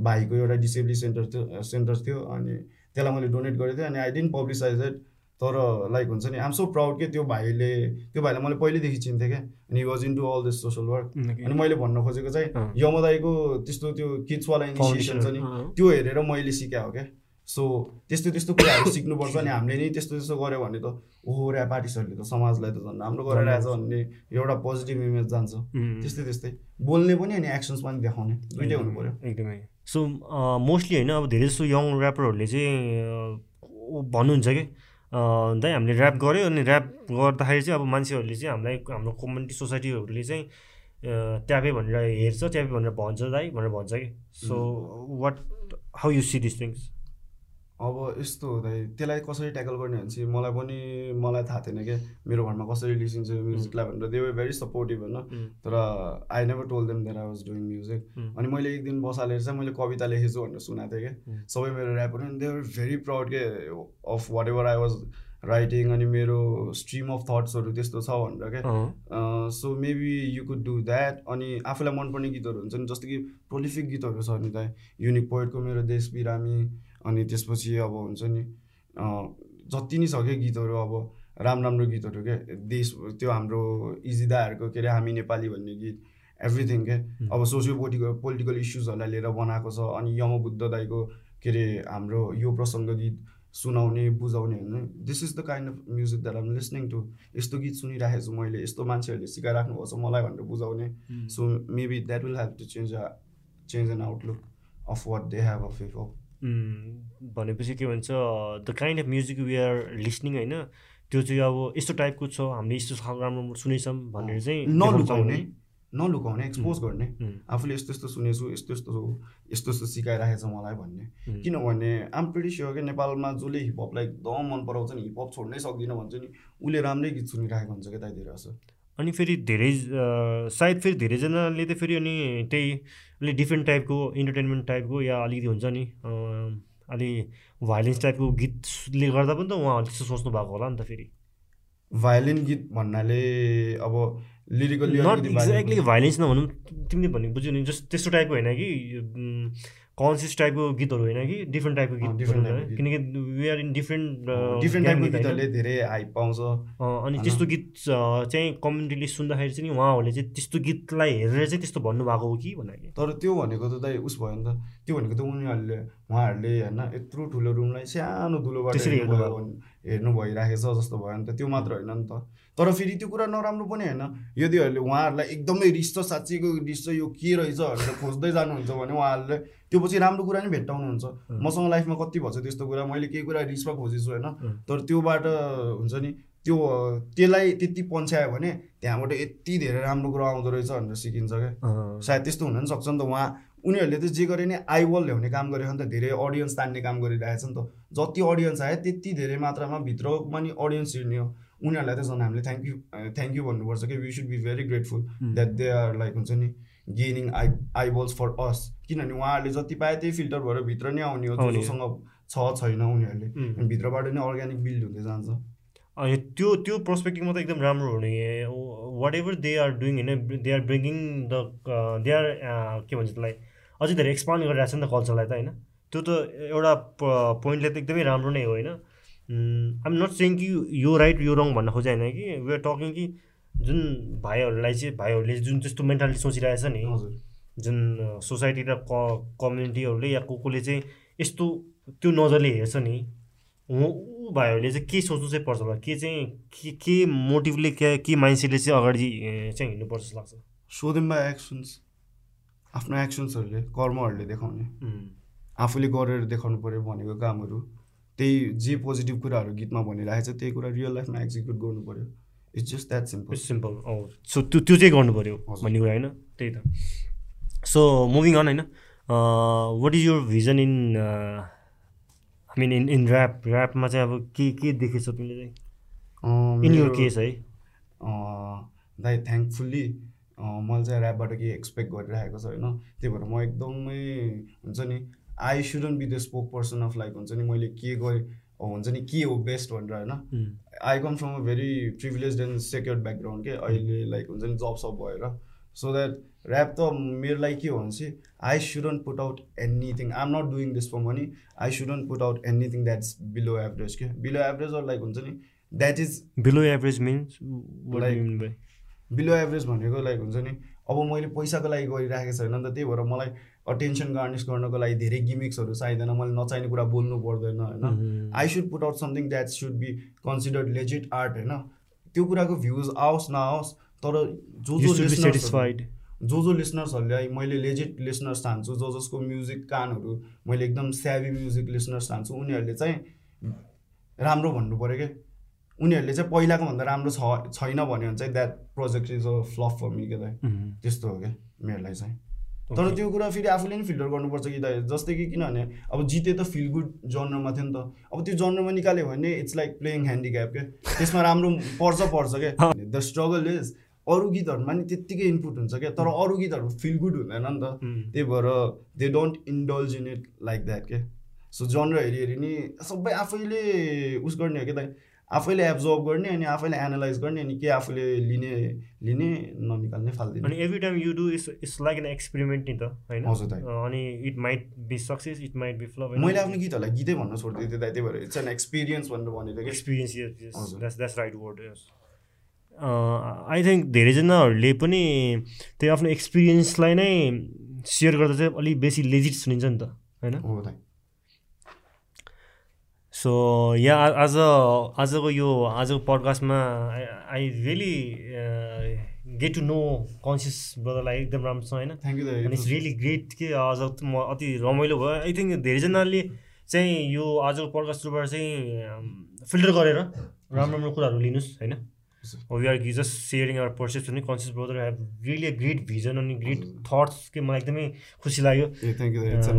भाइको एउटा डिसेबिलिटी सेन्टर थियो सेन्टर थियो अनि त्यसलाई मैले डोनेट गरेको थिएँ अनि आई डिन्ट पब्लिसाइज इट तर लाइक हुन्छ नि आम सो प्राउड के त्यो भाइले त्यो भाइलाई मैले पहिल्यैदेखि चिन्थेँ क्या। अनि was into all this social work अनि मैले भन्न खोजेको चाहिँ यमदाईको त्यस्तो त्यो किड्सवाला इनिसिएसन छ नि त्यो हेरेर मैले सिकाएको हो क्या। सो त्यस्तो त्यस्तो कुराहरू *coughs* सिक्नुपर्छ अनि हामीले नि त्यस्तो त्यस्तो गऱ्यो भने त ओहो ऱ्याप आर्टिस्टहरूले त समाजलाई त झन् राम्रो गरेर आएछ भन्ने एउटा पोजिटिभ इमेज जान्छ। त्यस्तै त्यस्तै। बोल्ने पनि अनि एक्सन्स पनि देखाउने। दुइटै हुनु पऱ्यो एकदमै। सो मोस्टली होइन अब धेरै जस्तो यङ ऱ्यापरहरूले चाहिँ भन्नुहुन्छ कि दाइ हामीले ऱ्याप गऱ्यो अनि ऱ्याप गर्दाखेरि चाहिँ अब मान्छेहरूले चाहिँ हामीलाई हाम्रो कम्युनिटी सोसाइटीहरूले चाहिँ ट्यापे भनेर हेर्छ ट्यापे भनेर भन्छ दाइ भनेर भन्छ कि। So what how you see this things अब यस्तो हुँदा त्यसलाई कसरी ट्याकल गर्ने भने चाहिँ मलाई पनि मलाई थाहा थिएन क्या मेरो घरमा कसरी लिसिन्छ म्युजिकलाई भनेर। दे वर भेरी सपोर्टिभ होइन। तर I never told them there I was doing music अनि मैले एक दिन बसालेर चाहिँ मैले कविता लेखेछु भनेर सुनाएको थिएँ क्या सबै मेरो ऱ्यापहरू अनि दे वर भेरी प्राउड के of whatever I was writing अनि मेरो स्ट्रिम अफ थट्सहरू त्यस्तो छ भनेर क्या so maybe you could do that अनि आफूलाई मनपर्ने गीतहरू हुन्छ नि जस्तो कि प्रोलिफिक गीतहरू छ नि त। युनिक पोइटको मेरो देश बिरामी। अनि त्यसपछि अब हुन्छ नि जति नै छ क्या गीतहरू अब राम्रो राम्रो गीतहरू क्या देश त्यो हाम्रो इजिदाहरूको के अरे हामी नेपाली भन्ने गीत एभ्रिथिङ के अब सोसियो पोलिटिकल पोलिटिकल इस्युजहरूलाई लिएर बनाएको छ अनि यम बुद्ध दाईको के अरे हाम्रो यो प्रसङ्ग गीत सुनाउने बुझाउने होइन। This is the kind of music that um listening to यस्तो गीत सुनिराखेको छु मैले यस्तो मान्छेहरूले सिकाइराख्नु भएको छ मलाई भनेर बुझाउने। So maybe that will help to change a change an outlook of what they have of hip hop भनेपछि के भन्छ the kind of music we are listening होइन? त्यो चाहिँ अब यस्तो टाइपको छ हामीले यस्तो राम्रो सुनेछौँ भनेर चाहिँ नलुकाउने नलुकाउने एक्सपोज गर्ने। आफूले यस्तो यस्तो सुनेछु यस्तो यस्तो यस्तो यस्तो सिकाइराखेको छ मलाई भन्ने। किनभने आम प्रिटी स्योर कि नेपालमा जसले हिपहपलाई एकदम मन पराउँछ नि हिपहप छोड्नै सक्दिनँ भन्छ नि उसले राम्रै गीत सुनिरहेको हुन्छ क्या त्यही धेरै अनि फेरि धेरै सायद फेरि धेरैजनाले त फेरि अनि त्यही अलिक डिफ्रेन्ट टाइपको इन्टरटेन्मेन्ट टाइपको या अलिकति हुन्छ नि अलि भाइलेन्स टाइपको गीतले गर्दा पनि त उहाँहरूले त्यस्तो सोच्नु भएको होला नि त फेरि। भाइलिन गीत भन्नाले अब लिरिकली नट एक्ज्याक्टली भाइलेन्स नभनौँ तिमीले भनेको बुझ्यौ नि जस्ट त्यस्तो टाइपको होइन कि कन्सियस टाइपको गीतहरू होइन कि डिफ्रेन्ट टाइपको गीत डिफ्रेन्ट किनकि we are in different different टाइपको गीतहरूले धेरै हाइप पाउँछ अनि त्यस्तो गीत चाहिँ कम्युनिटीले सुन्दाखेरि चाहिँ उहाँहरूले चाहिँ त्यस्तो गीतलाई हेरेर चाहिँ त्यस्तो भन्नुभएको हो कि भन्दाखेरि। तर त्यो भनेको त दाइ उस भयो नि त। त्यो भनेको त उनीहरूले उहाँहरूले होइन यत्रो ठुलो रुमलाई सानो धुलोबाट हेर्नु भइराखेछ जस्तो भयो नि त। त्यो मात्र होइन नि त। तर फेरि त्यो कुरा नराम्रो पनि होइन। यदि उहाँहरूलाई एकदमै रिस छ साँच्चीको रिस छ यो के रहेछ भनेर खोज्दै जानुहुन्छ भने उहाँहरूले त्यो पछि राम्रो कुरा नै भेट्टाउनुहुन्छ। मसँग लाइफमा कति भन्छ त्यस्तो कुरा मैले केही कुरा रिसमा खोजेछु होइन। तर त्योबाट हुन्छ नि त्यो त्यसलाई त्यति पन्छ्यायो भने त्यहाँबाट यति धेरै राम्रो कुरा आउँदो रहेछ भनेर सिकिन्छ क्या। सायद त्यस्तो हुन पनि सक्छ नि त उहाँ। उनीहरूले त जे गरे नि आइवल ल्याउने काम गरेको नि त धेरै अडियन्स तान्ने काम गरिरहेछ नि त। जति अडियन्स आयो त्यति धेरै मात्रामा भित्रमा नि अडियन्स हिँड्ने हो। उनीहरूलाई त झन् हामीले थ्याङ्क यू थ्याङ्क यू भन्नुपर्छ कि. We should be very grateful that they are like हुन्छ नि gaining eye eyeballs for us किनभने उहाँहरूले जति पाए त्यही फिल्टर भएर भित्र नै आउने हो जोसँग छ छैन उनीहरूले। भित्रबाट नै अर्ग्यानिक बिल्ड हुँदै जान्छ। त्यो त्यो पर्सपेक्टिभमा त एकदम राम्रो हुने whatever they are doing होइन they are bringing the they are के भन्छ त्यसलाई अझै धेरै एक्सपान्ड गरिरहेको छ नि त कल्चरलाई त होइन? त्यो त एउटा पोइन्टले त एकदमै राम्रो नै हो होइन? आइम नट सेङ कि यो राइट यो रङ भन्न खोजे होइन कि। वी आर टकिङ कि जुन भाइहरूलाई चाहिँ भाइहरूले जुन त्यस्तो मेन्टालिटी सोचिरहेछ नि हजुर। जुन सोसाइटी र क कम्युनिटीहरूले या को कोले चाहिँ यस्तो त्यो नजरले हेर्छ नि ऊ भाइहरूले चाहिँ के सोच्नु चाहिँ पर्छ होला? के चाहिँ के के मोटिभले के के माइन्डसेटले चाहिँ अगाडि चाहिँ हिँड्नुपर्छ जस्तो लाग्छ? सो देम बाई एक्सन्स आफ्नो एक्सन्सहरूले कर्महरूले देखाउने। उम्, आफूले गरेर देखाउनु पऱ्यो भनेको कामहरू। त्यही जे पोजिटिभ कुराहरू गीतमा भनिरहेको छ त्यही कुरा रियल लाइफमा एक्जिक्युट गर्नु पऱ्यो it's just that simple simple so त्यो त्यो चाहिँ गर्नु पऱ्यो। भन्ने कुरा होइन? त्यही त। सो मुभिङ अन होइन? What is your vision in I mean in in rap ऱ्यापमा चाहिँ अब के के देखेछौ तिमीले चाहिँ? इन योर केस है। दाइ थ्याङ्कफुल्ली मैले चाहिँ ऱ्यापबाट केही एक्सपेक्ट गरिरहेको छ होइन? त्यही भएर म एकदमै हुन्छ नि I shouldn't be the spoke person of like हुन्छ नि मैले के गरेँ? हुन्छ नि के हो बेस्ट भनेर होइन? I come from a very privilege and secured background के अहिले लाइक हुन्छ नि जब सब भएर। सो द्याट ऱ्याप त मेरो लागि के हो भने चाहिँ I shouldn't put out anything I am not doing this for money I shouldn't put out anything that's below average के बिलो एभरेज अर लाइक हुन्छ नि that is below average means Like- below average भनेको like हुन्छ नि अब मैले पैसाको लागि गरिराखेको छैन नि त त्यही भएर मलाई अटेन्सन गार्निस गर्नको लागि धेरै गिमिक्सहरू चाहिँदैन। मैले नचाहिने कुरा बोल्नु पर्दैन होइन? I should put out something that should be considered legit art होइन? त्यो कुराको भ्युज आओस् नआओस् तर जो जो सेटिस्फाइड जो जो लिसनर्सहरूले मैले लेजिट लिसनर्स ठान्छु जो जसको म्युजिक कानहरू मैले एकदम स्याभी म्युजिक लिसनर्स ठान्छु उनीहरूले चाहिँ राम्रो भन्नु पऱ्यो क्या उनीहरूले चाहिँ पहिलाको भन्दा राम्रो छ छैन भन्यो भने चाहिँ that project is a flop for me के त्यस्तो हो क्या मेरो लागि चाहिँ। तर त्यो कुरा फेरि आफूले नि फिल्टर गर्नुपर्छ कि दाइ जस्तै कि किनभने अब जिते त फिल गुड जनरमा थियो नि त अब त्यो जनरमा निकाल्यो भने इट्स लाइक प्लेइङ ह्यान्डिक्याप के त्यसमा राम्रो पर्छ पर्छ क्या द स्ट्रगल इज अरू गीतहरूमा नि त्यत्तिकै इनपुट हुन्छ क्या तर अरू गीतहरू फिल गुड हुँदैन नि त। त्यही भएर they don't indulge in it like that के। सो जनर हेरी हेरी नि सबै आफैले उस गर्ने हो क्या दाइ आफैले एब्जर्भ गर्ने अनि आफैले एनालाइज गर्ने अनि के आफूले लिने लिने ननिकाल्ने फालिदिने। अनि every time you do it's it's like an experiment नि त होइन? अनि it might be success it might be flop मैले आफ्नो गीतहरूलाई गीतै भन्न छोडिदिएको थिएँ त्यही भएर इट्स एन एक्सपिरियन्स भनेर भनेको कि। Experience. That's that's right word I think धेरैजनाहरूले पनि त्यो आफ्नो एक्सपिरियन्सलाई नै सेयर गर्दा चाहिँ अलिक बेसी लेजिट सुनिन्छ नि त होइन? सो या आज आजको यो आजको पडकास्टमा I really get to know conscious ब्रदरलाई एकदम राम्रोसँग होइन? थ्याङ्क यू अनि दाइ इट्स रियली ग्रेट के आज म अति रमाइलो भयो। आई थिङ्क धेरैजनाले चाहिँ यो आजको पडकास्ट थ्रुबाट चाहिँ फिल्टर गरेर राम्रो राम्रो कुराहरू लिनुहोस् होइन? We are just sharing our perception conscious brother have really great vision अनि ग्रेट थट्स के मलाई एकदमै खुसी लाग्यो। थ्याङ्क यू इट्स एन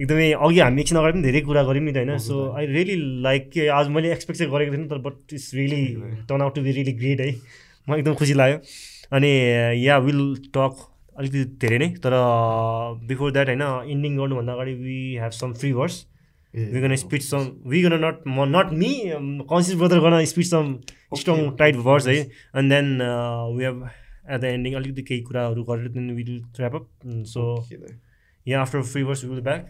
एकदमै अघि हामी एकछिन अगाडि पनि धेरै कुरा गऱ्यौँ नि त होइन। सो। आई रियली लाइक के आज मैले एक्सपेक्ट चाहिँ गरेको थिइनँ तर but it's really. Turn out to be really great है। मलाई एकदम खुसी लाग्यो। अनि या विल टक अलिकति धेरै नै तर बिफोर द्याट होइन इन्डिङ गर्नुभन्दा अगाडि we have some free verse we gonna speed some we gonna not म नट मी कन्सियस ब्रदर गर्न speed some strong tight verse है and then we have at the ending अलिकति केही कुराहरू गरेर then will wrap up so yeah after free verse will back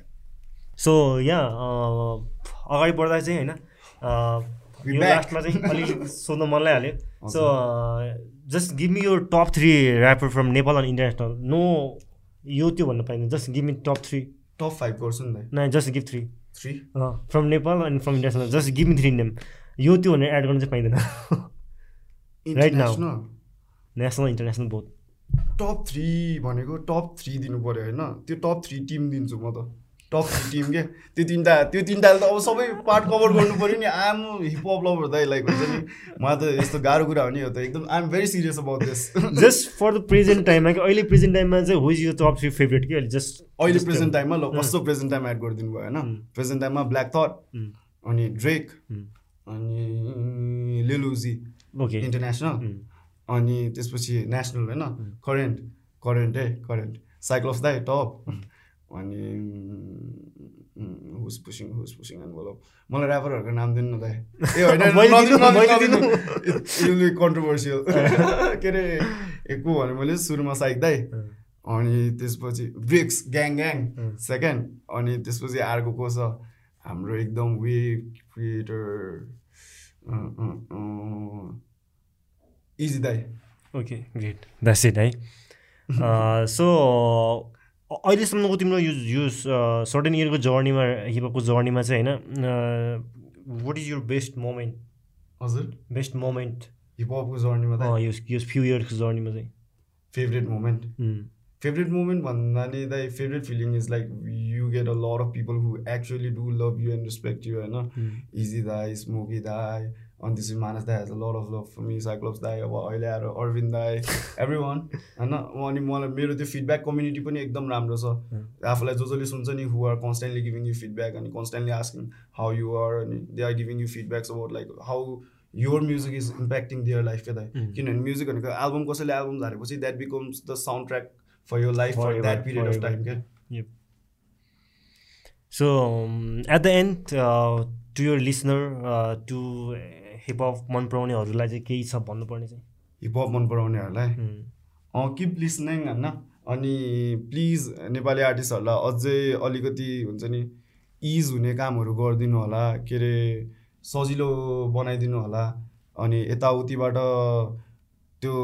so yeah अगाडि बढ्दा चाहिँ होइन यो. लास्टमा चाहिँ अलिकति सोध्न मन लागिहाल्यो सो जस्ट गिभ मी यो top three rapper from Nepal अनि इन्टरनेसनल नो यो त्यो भन्न पाइँदैन just give me top three top five गर्छु नि दाइ न just give three three from Nepal अनि from international just give me three name यो त्यो भनेर एड गर्नु चाहिँ पाइँदैन। *laughs* Now. International national international both top three भनेको टप थ्री दिनु पऱ्यो होइन। त्यो टप थ्री टिम दिन्छु म त। टप टिम के। त्यो तिनवटा त्यो तिनवटाले त अब सबै पार्ट कभर गर्नु पऱ्यो नि। आम हिपहप लभर दाइ लाइक हुन्छ नि। मलाई त यस्तो गाह्रो कुरा हो नि यो त। एकदम I'm very serious about this just for the present टाइममा कि अहिले प्रेजेन्ट टाइममा चाहिँ हुइज यो टप थ्री फेभरेट कि अहिले जस्ट अहिले प्रेजेन्ट टाइममा ल कस्तो प्रेजेन्ट टाइम एड गरिदिनु भयो होइन? प्रेजेन्ट टाइममा ब्ल्याक थट. अनि ड्रेक Mm. अनि लिलुजी ओके इन्टरनेसनल अनि त्यसपछि नेसनल होइन? करेन्ट करेन्ट है करेन्ट साइक्लोस दाइ टप अनि who's pushing who's pushing and बोल मलाई ऱ्यापरहरूको नाम दिनु न दाइ ए। होइन *laughs* कन्ट्रोभर्सियल *laughs* *laughs* के अरे को भने मैले? सुरुमा साइक दाइ अनि त्यसपछि ब्रिक्स ग्याङ ग्याङ. सेकेन्ड। अनि त्यसपछि अर्को को छ? हाम्रो एकदम वे क्रिएटर इजी दाई। ओके ग्रेट द्याट्स इट है सो अहिलेसम्मको तिम्रो यो यो सर्टेन इयरको जर्नीमा हिपको जर्नीमा चाहिँ होइन what is your best moment हजुर। बेस्ट मोमेन्ट हिपहपको जर्नीमा यो फ्यु इयर्सको जर्नीमा चाहिँ। फेभरेट मोमेन्ट फेभरेट मोमेन्ट भन्दा नि दाइ favourite feeling is like you get a lot of people who actually do love you and respect you होइन? इजी दाई स्मोकी दाई अनि त्यसपछि मानस दाई has lot of love for me Cyclops दाई अब अहिले आएर अरविन्द दाई एभ्री वान होइन अनि मलाई मेरो त्यो फिडब्याक कम्युनिटी पनि एकदम राम्रो छ। आफूलाई जो जसले सुन्छ नि who are constantly giving you feedback अनि constantly asking how you are अनि they are giving you feedbacks about like how your music is impacting their life क्या दाइ। किनभने म्युजिक भनेको एल्बम कसैले album झारेपछि that becomes the sound track for your life for that period of time क्या so at the end to your listener to hip hop मन पराउनेहरूलाई चाहिँ केही छ भन्नुपर्ने चाहिँ। हिपहप मन पराउनेहरूलाई किप लिसनिङ होइन अनि प्लिज नेपाली आर्टिस्टहरूलाई अझै अलिकति हुन्छ नि इज हुने कामहरू गरिदिनु होला के अरे सजिलो बनाइदिनु होला। अनि यताउतिबाट त्यो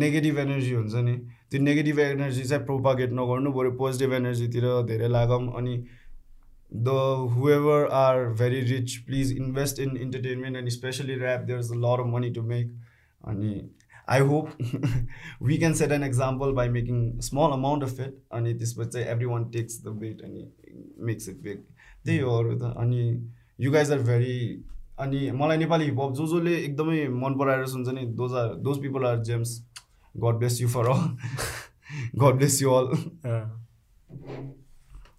नेगेटिभ एनर्जी हुन्छ नि त्यो नेगेटिभ एनर्जी चाहिँ प्रोपागेट नगर्नु बरु पोजिटिभ एनर्जीतिर धेरै लागौँ। अनि the whoever are very rich please invest in entertainment and specially rap there is a lot of money to make अनि I hope we can set an example by making small amount of it अनि त्यसपछि चाहिँ every one takes the bet अनि makes it bag त्यही हो अरू त अनि यु गाइज आर भेरी अनि मलाई नेपाली हिपहप जो जसले एकदमै मन पराएर सुन्छ नि those are those people are gems God bless you for all God bless you all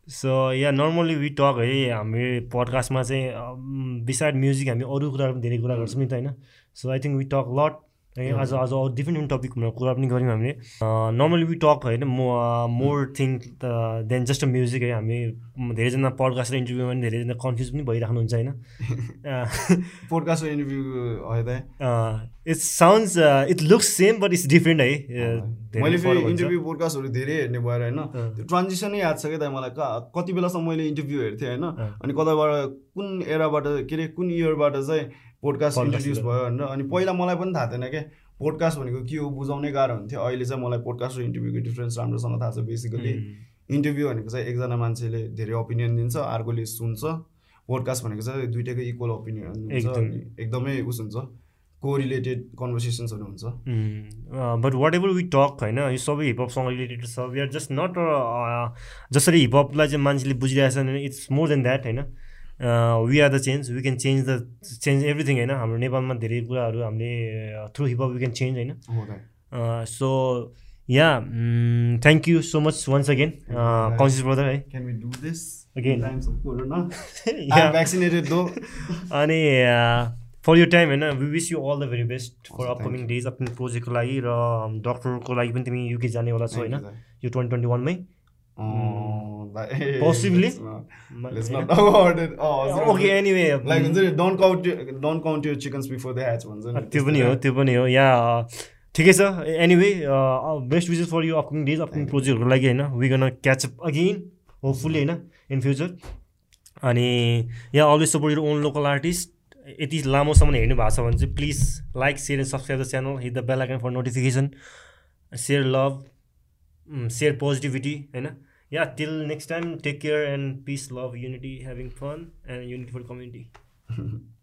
so yeah normally we talk है हामी पडकास्टमा चाहिँ बिसाइड म्युजिक हामी अरू कुराहरू पनि धेरै कुरा गर्छौँ नि त होइन? So I think we talk lot है आज आज अरू डिफ्रेन्ट डिफ्रेन्ट टपिकमा कुरा पनि गऱ्यौँ हामीले। नर्मली वी टक होइन मो more thing than just a music है। हामी धेरैजना पडकास्ट र इन्टरभ्यूमा पनि धेरैजना कन्फ्युज पनि भइराख्नुहुन्छ होइन। *laughs* पोडकास्ट र interview it's sounds it looks same but it's different है। मैले फेरि इन्टरभ्यू पोडकास्टहरू धेरै हेर्ने भएर होइन त्यो ट्रान्जेक्सनै याद छ क्या त मलाई। कति बेलासम्म मैले इन्टरभ्यू हेर्थेँ होइन अनि कताबाट कुन एराबाट के अरे कुन इयरबाट चाहिँ पोडकास्ट इन्ट्रोड्युस भयो भनेर। अनि पहिला मलाई पनि थाहा थिएन क्या पोडकास्ट भनेको के हो बुझाउनै गाह्रो हुन्थ्यो। अहिले चाहिँ मलाई पोडकास्ट र इन्टरभ्यूको डिफ्रेन्स राम्रोसँग थाहा छ बेसिकली इन्टरभ्यू भनेको चाहिँ एकजना मान्छेले धेरै ओपिनियन दिन्छ अर्कोले सुन्छ। पोडकास्ट भनेको चाहिँ दुइटैको इक्वल ओपिनियन हुन्छ अनि एकदमै उस हुन्छ। को रिलेटेड कन्भर्सेसन्सहरू हुन्छ। But whatever we talk होइन यो सबै हिपहपसँग रिलेटेड छ। वी आर जस्ट नट जसरी हिपहपलाई चाहिँ मान्छेले बुझिरहेको छ इट्स मोर देन द्याट होइन। We are the change we can change the change everything होइन हाम्रो नेपालमा धेरै कुराहरू हामीले through hip hop we can change होइन so yeah thank you so much once again conscious brother है? अनि फर यर टाइम होइन we wish you all the very best for upcoming days upcoming प्रोजेक्टको लागि र डक्टरको लागि पनि तिमी युके जानेवाला छौ होइन यो ट्वेन्टी ट्वेन्टी वनमै पोसिबली ओके एनिवे त्यो पनि हो त्यो पनि हो. या ठिकै छ. Anyway best wishes for you upcoming days upcoming प्रोजेक्टहरूको लागि होइन? We gonna catch up again hopefully होइन? इन फ्युचर अनि yeah always support your own local artist यति लामोसम्म हेर्नु भएको छ भने चाहिँ please like share and subscribe the channel hit the bell icon for notification share love share positivity होइन? Yeah till next time take care and peace love unity having fun and unity for community *laughs*